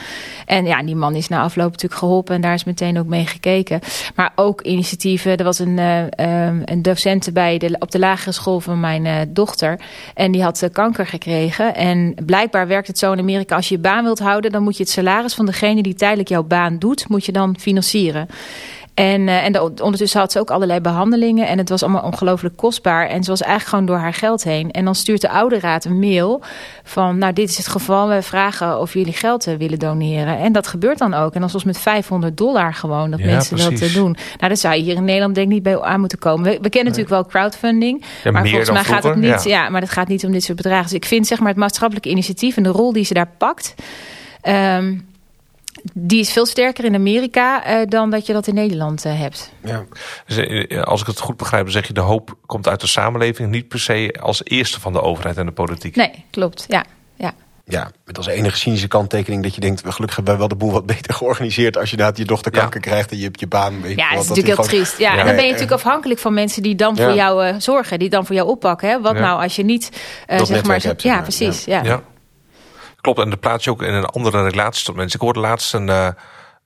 En ja, die man is na afloop natuurlijk geholpen en daar is meteen ook mee gekeken. Maar ook initiatieven. Er was een, ehm, een docent bij de, op de lagere school van mijn eh, dochter. En die had eh, kanker gekregen. En blijkbaar werkt het zo in Amerika. Als je je baan wilt houden, dan moet je het salaris van degene die tijdelijk jouw baan doet, moet je dan financieren. En, eh, en de- ondertussen had ze ook allerlei behandelingen. En het was allemaal ongelooflijk kostbaar. En ze was eigenlijk gewoon door haar geld heen. En dan stuurt de ouderraad een mail van... nou, dit is het geval. We vragen of jullie geld eh, willen doneren. En dat gebeurt dan ook. En dan soms met 500 dollar gewoon dat Ja, mensen dat precies. eh, doen. Nou, daar zou je hier in Nederland denk ik niet bij aan moeten komen. We, we kennen natuurlijk wel crowdfunding. Ja, maar volgens mij gaat het niet... Ja. maar het gaat niet om dit soort bedragen. Dus ik vind zeg maar het maatschappelijke initiatief... en de rol die ze daar pakt... ehm, die is veel sterker in Amerika eh, dan dat je dat in Nederland eh, hebt. Ja. Dus, eh, als ik het goed begrijp, dan zeg je de hoop komt uit de samenleving. Niet per se als eerste van de overheid en de politiek. Nee, klopt. Ja, ja. Ja, met als enige cynische kanttekening dat je denkt... gelukkig hebben wij wel de boel wat beter <laughs> georganiseerd... als je inderdaad je dochter Ja. kanker krijgt en je hebt je baan. weet Ja, dat is natuurlijk heel gewoon- triest. Ja, Ja. en dan ben je natuurlijk afhankelijk van mensen die dan Ja. voor jou zorgen, die dan voor jou oppakken. Hè? Wat Ja. nou als je niet eh, Dat zeg maar, netwerk hebt, zeg ja, maar. precies. Ja. Klopt, en dan plaats je ook in een andere relatie tot mensen. Ik hoorde laatst een, eh,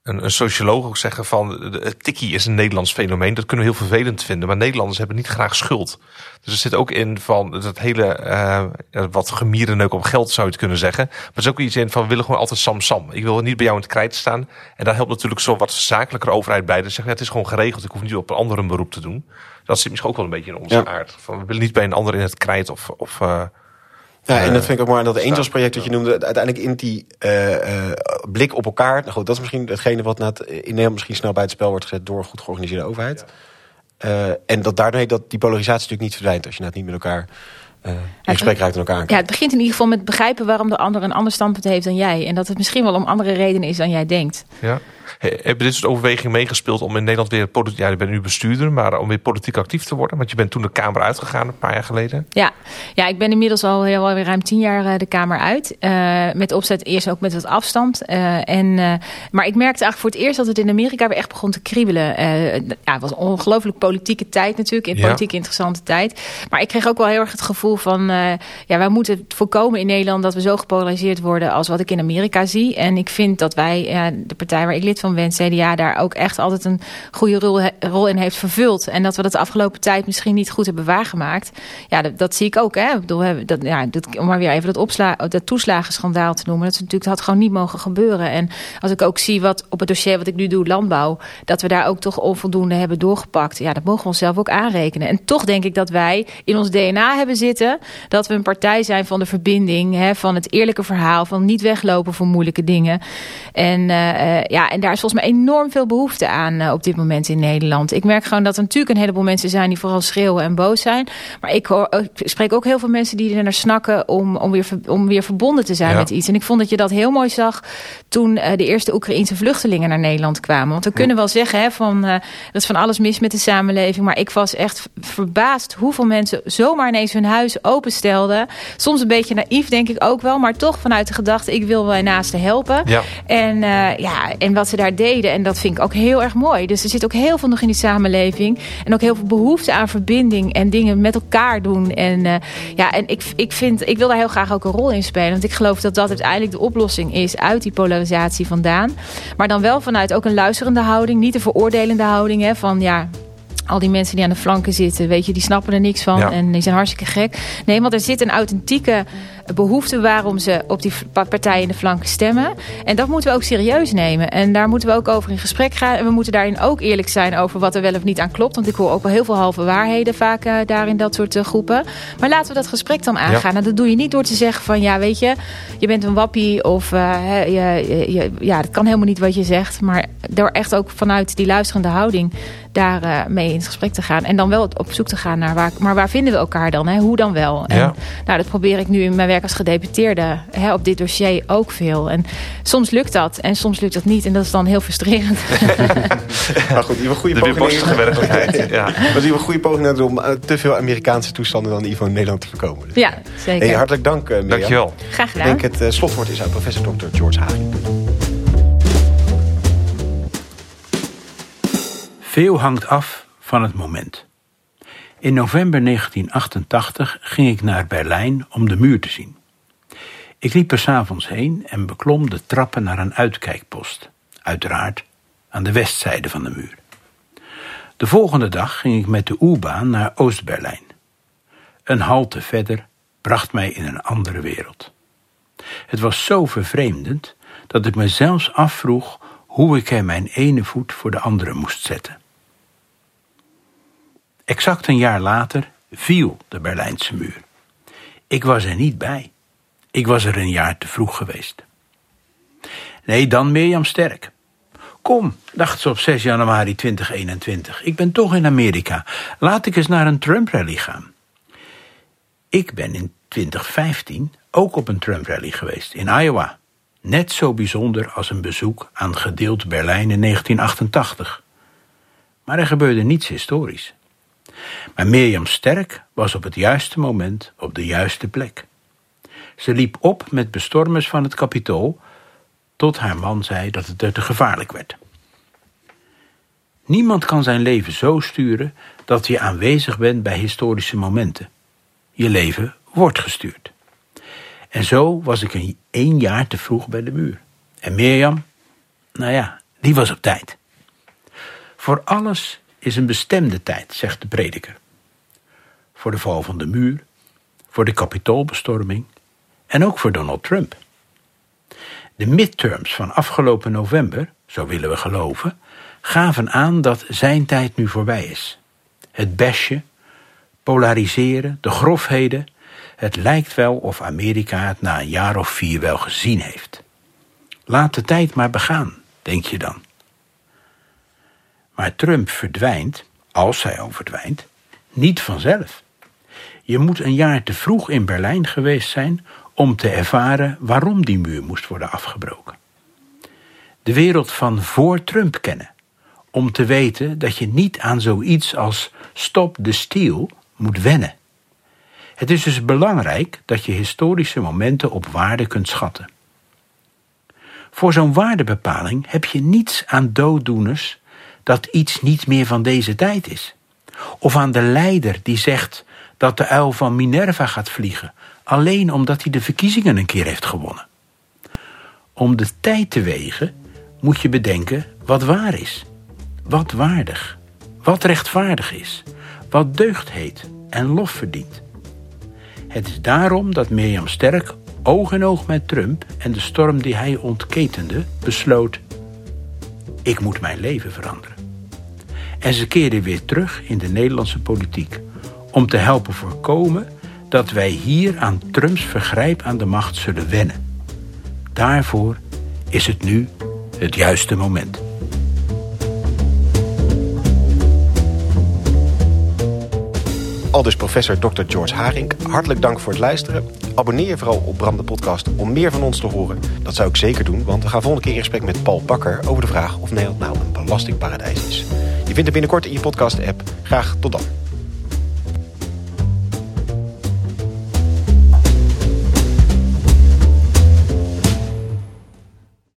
een, een socioloog ook zeggen van... de- het tikkie is een Nederlands fenomeen. Dat kunnen we heel vervelend vinden. Maar Nederlanders hebben niet graag schuld. Dus er zit ook in van dat hele... eh, wat gemierenneuk op geld zou je het kunnen zeggen. Maar er is ook iets in van we willen gewoon altijd sam-sam. Ik wil niet bij jou in het krijt staan. En daar helpt natuurlijk zo'n wat zakelijker overheid bij. Dat zeggen, ja, het is gewoon geregeld. Ik hoef niet op een ander een beroep te doen. Dat zit misschien ook wel een beetje in onze Ja. aard. Van, we willen niet bij een ander in het krijt of... of eh, Ja, en Eh, dat vind ik ook mooi aan dat Angels project dat je noemde. Uiteindelijk in die eh, eh, blik op elkaar. Nou goed, dat is misschien hetgene wat na het, in Nederland misschien snel bij het spel wordt gezet door een goed georganiseerde overheid. Eh, en dat daarmee dat die polarisatie natuurlijk niet verdwijnt als je nou niet met elkaar eh, in gesprek raakt en elkaar aan Ja, het begint in ieder geval met begrijpen waarom de ander een ander standpunt heeft dan jij. En dat het misschien wel om andere redenen is dan jij denkt. Ja. He- Hebben dit soort overwegingen meegespeeld om in Nederland weer politiek... Ja, je bent nu bestuurder, maar om weer politiek actief te worden? Want je bent toen de Kamer uitgegaan een paar jaar geleden. Ja, ja ik ben inmiddels al heel alweer ruim tien jaar eh, de Kamer uit. Eh, met opzet eerst ook met wat afstand. Eh, en, eh, maar ik merkte eigenlijk voor het eerst dat het in Amerika weer echt begon te kriebelen. Eh, ja, het was een ongelooflijk politieke tijd natuurlijk. In Ja. politiek interessante tijd. Maar ik kreeg ook wel heel erg het gevoel van... eh, ja, wij moeten voorkomen in Nederland dat we zo gepolariseerd worden... als wat ik in Amerika zie. En ik vind dat wij, de partij waar ik lid van ben, CDA... daar ook echt altijd een goede rol, rol in heeft vervuld. En dat we dat de afgelopen tijd misschien niet goed hebben waargemaakt. Ja, dat, zie ik ook. Hè. Ik bedoel, dat, ja, dat, om maar weer even dat, opsla, dat toeslagenschandaal te noemen. Dat, is natuurlijk, dat had gewoon niet mogen gebeuren. En als ik ook zie wat op het dossier wat ik nu doe, landbouw... dat we daar ook toch onvoldoende hebben doorgepakt. Ja, dat mogen we onszelf ook aanrekenen. En toch denk ik dat wij in ons DNA hebben zitten... dat we een partij zijn van de verbinding, hè, van het eerlijke verhaal... van niet weglopen voor moeilijke dingen. En, eh, eh, ja, en daar is volgens mij enorm veel behoefte aan op dit moment in Nederland. Ik merk gewoon dat er natuurlijk een heleboel mensen zijn die vooral schreeuwen en boos zijn. Maar ik, hoor, ik spreek ook heel veel mensen die er naar snakken om, om, weer, om weer verbonden te zijn met iets. En ik vond dat je dat heel mooi zag toen de eerste Oekraïense vluchtelingen naar Nederland kwamen. Want we kunnen wel zeggen hè, van, er is van alles mis met de samenleving. Maar ik was echt verbaasd hoeveel mensen zomaar ineens hun huis openstelden. Soms een beetje naïef denk ik ook wel. Maar toch vanuit de gedachte ik wil mijn naasten helpen. Ja. En, uh, ja, en wat ze daar deden. En dat vind ik ook heel erg mooi. Dus er zit ook heel veel nog in die samenleving. En ook heel veel behoefte aan verbinding. En dingen met elkaar doen. En, uh, ja, en ik, ik, vind, ik wil daar heel graag ook een rol in spelen. Want ik geloof dat dat uiteindelijk de oplossing is uit die polarisatie vandaan. Maar dan wel vanuit ook een luisterende houding. Niet een veroordelende houding. Hè, van ja, al die mensen die aan de flanken zitten, weet je, die snappen er niks van en die zijn hartstikke gek. Nee, want er zit een authentieke behoefte waarom ze op die partijen in de flanken stemmen. En dat moeten we ook serieus nemen. En daar moeten we ook over in gesprek gaan. En we moeten daarin ook eerlijk zijn over wat er wel of niet aan klopt. Want ik hoor ook wel heel veel halve waarheden vaak uh, daar in dat soort uh, groepen. Maar laten we dat gesprek dan aangaan. Ja. En dat doe je niet door te zeggen van ja, weet je, je bent een wappie of uh, je, je, ja, dat kan helemaal niet wat je zegt. Maar door echt ook vanuit die luisterende houding daar uh, mee in het gesprek te gaan. En dan wel op zoek te gaan naar waar, maar waar vinden we elkaar dan? Hè? Hoe dan wel? En, ja. Nou, dat probeer ik nu in mijn werk als gedeputeerde hè, op dit dossier ook veel. En soms lukt dat en soms lukt dat niet. En dat is dan heel frustrerend. <laughs> maar goed, een goede de poging. werkelijkheid. ja. <laughs> Maar een goede poging om uh, te veel Amerikaanse toestanden dan in ieder geval in Nederland te voorkomen. Dus. Ja, zeker. Hey, hartelijk dank, uh, Mirjam. Dankjewel. Graag gedaan. Ik denk het slotwoord is aan professor Dr. George Hagen. Veel hangt af van het moment. In november 1988 ging ik naar Berlijn om de muur te zien. Ik liep er s'avonds heen en beklom de trappen naar een uitkijkpost, uiteraard aan de westzijde van de muur. De volgende dag ging ik met de U-baan naar Oost-Berlijn. Een halte verder bracht mij in een andere wereld. Het was zo vervreemdend dat ik me zelfs afvroeg hoe ik er mijn ene voet voor de andere moest zetten. Exact een jaar later viel de Berlijnse muur. Ik was er niet bij. Ik was er een jaar te vroeg geweest. Nee, dan Mirjam Sterk. Kom, dacht ze op 6 januari 2021. Ik ben toch in Amerika. Laat ik eens naar een Trump-rally gaan. Ik ben in 2015 ook op een Trump-rally geweest in Iowa. Net zo bijzonder als een bezoek aan gedeeld Berlijn in 1988. Maar er gebeurde niets historisch. Maar Mirjam Sterk was op het juiste moment op de juiste plek. Ze liep op met bestormers van het kapitool, tot haar man zei dat het te gevaarlijk werd. Niemand kan zijn leven zo sturen dat je aanwezig bent bij historische momenten. Je leven wordt gestuurd. En zo was ik een één jaar te vroeg bij de muur. En Mirjam, nou ja, die was op tijd. Voor alles is een bestemde tijd, zegt de prediker. Voor de val van de muur, voor de kapitoolbestorming en ook voor Donald Trump. De midterms van afgelopen november, zo willen we geloven, gaven aan dat zijn tijd nu voorbij is. Het besje, polariseren, de grofheden, het lijkt wel of Amerika het na een jaar of vier wel gezien heeft. Laat de tijd maar begaan, denk je dan. Maar Trump verdwijnt, als hij al verdwijnt, niet vanzelf. Je moet een jaar te vroeg in Berlijn geweest zijn om te ervaren waarom die muur moest worden afgebroken. De wereld van voor Trump kennen, om te weten dat je niet aan zoiets als stop the steal moet wennen. Het is dus belangrijk dat je historische momenten op waarde kunt schatten. Voor zo'n waardebepaling heb je niets aan dooddoeners dat iets niet meer van deze tijd is. Of aan de leider die zegt dat de uil van Minerva gaat vliegen, alleen omdat hij de verkiezingen een keer heeft gewonnen. Om de tijd te wegen moet je bedenken wat waar is, wat waardig, wat rechtvaardig is, wat deugd heet en lof verdient. Het is daarom dat Mirjam Sterk oog in oog met Trump en de storm die hij ontketende besloot: ik moet mijn leven veranderen. En ze keerde weer terug in de Nederlandse politiek om te helpen voorkomen dat wij hier aan Trumps vergrijp aan de macht zullen wennen. Daarvoor is het nu het juiste moment. Al dus professor Dr. George Haring. Hartelijk dank voor het luisteren. Abonneer je vooral op Bram podcast om meer van ons te horen. Dat zou ik zeker doen, want we gaan volgende keer in gesprek met Paul Bakker... over de vraag of Nederland nou een belastingparadijs is. Je vindt het binnenkort in je podcast-app. Graag tot dan.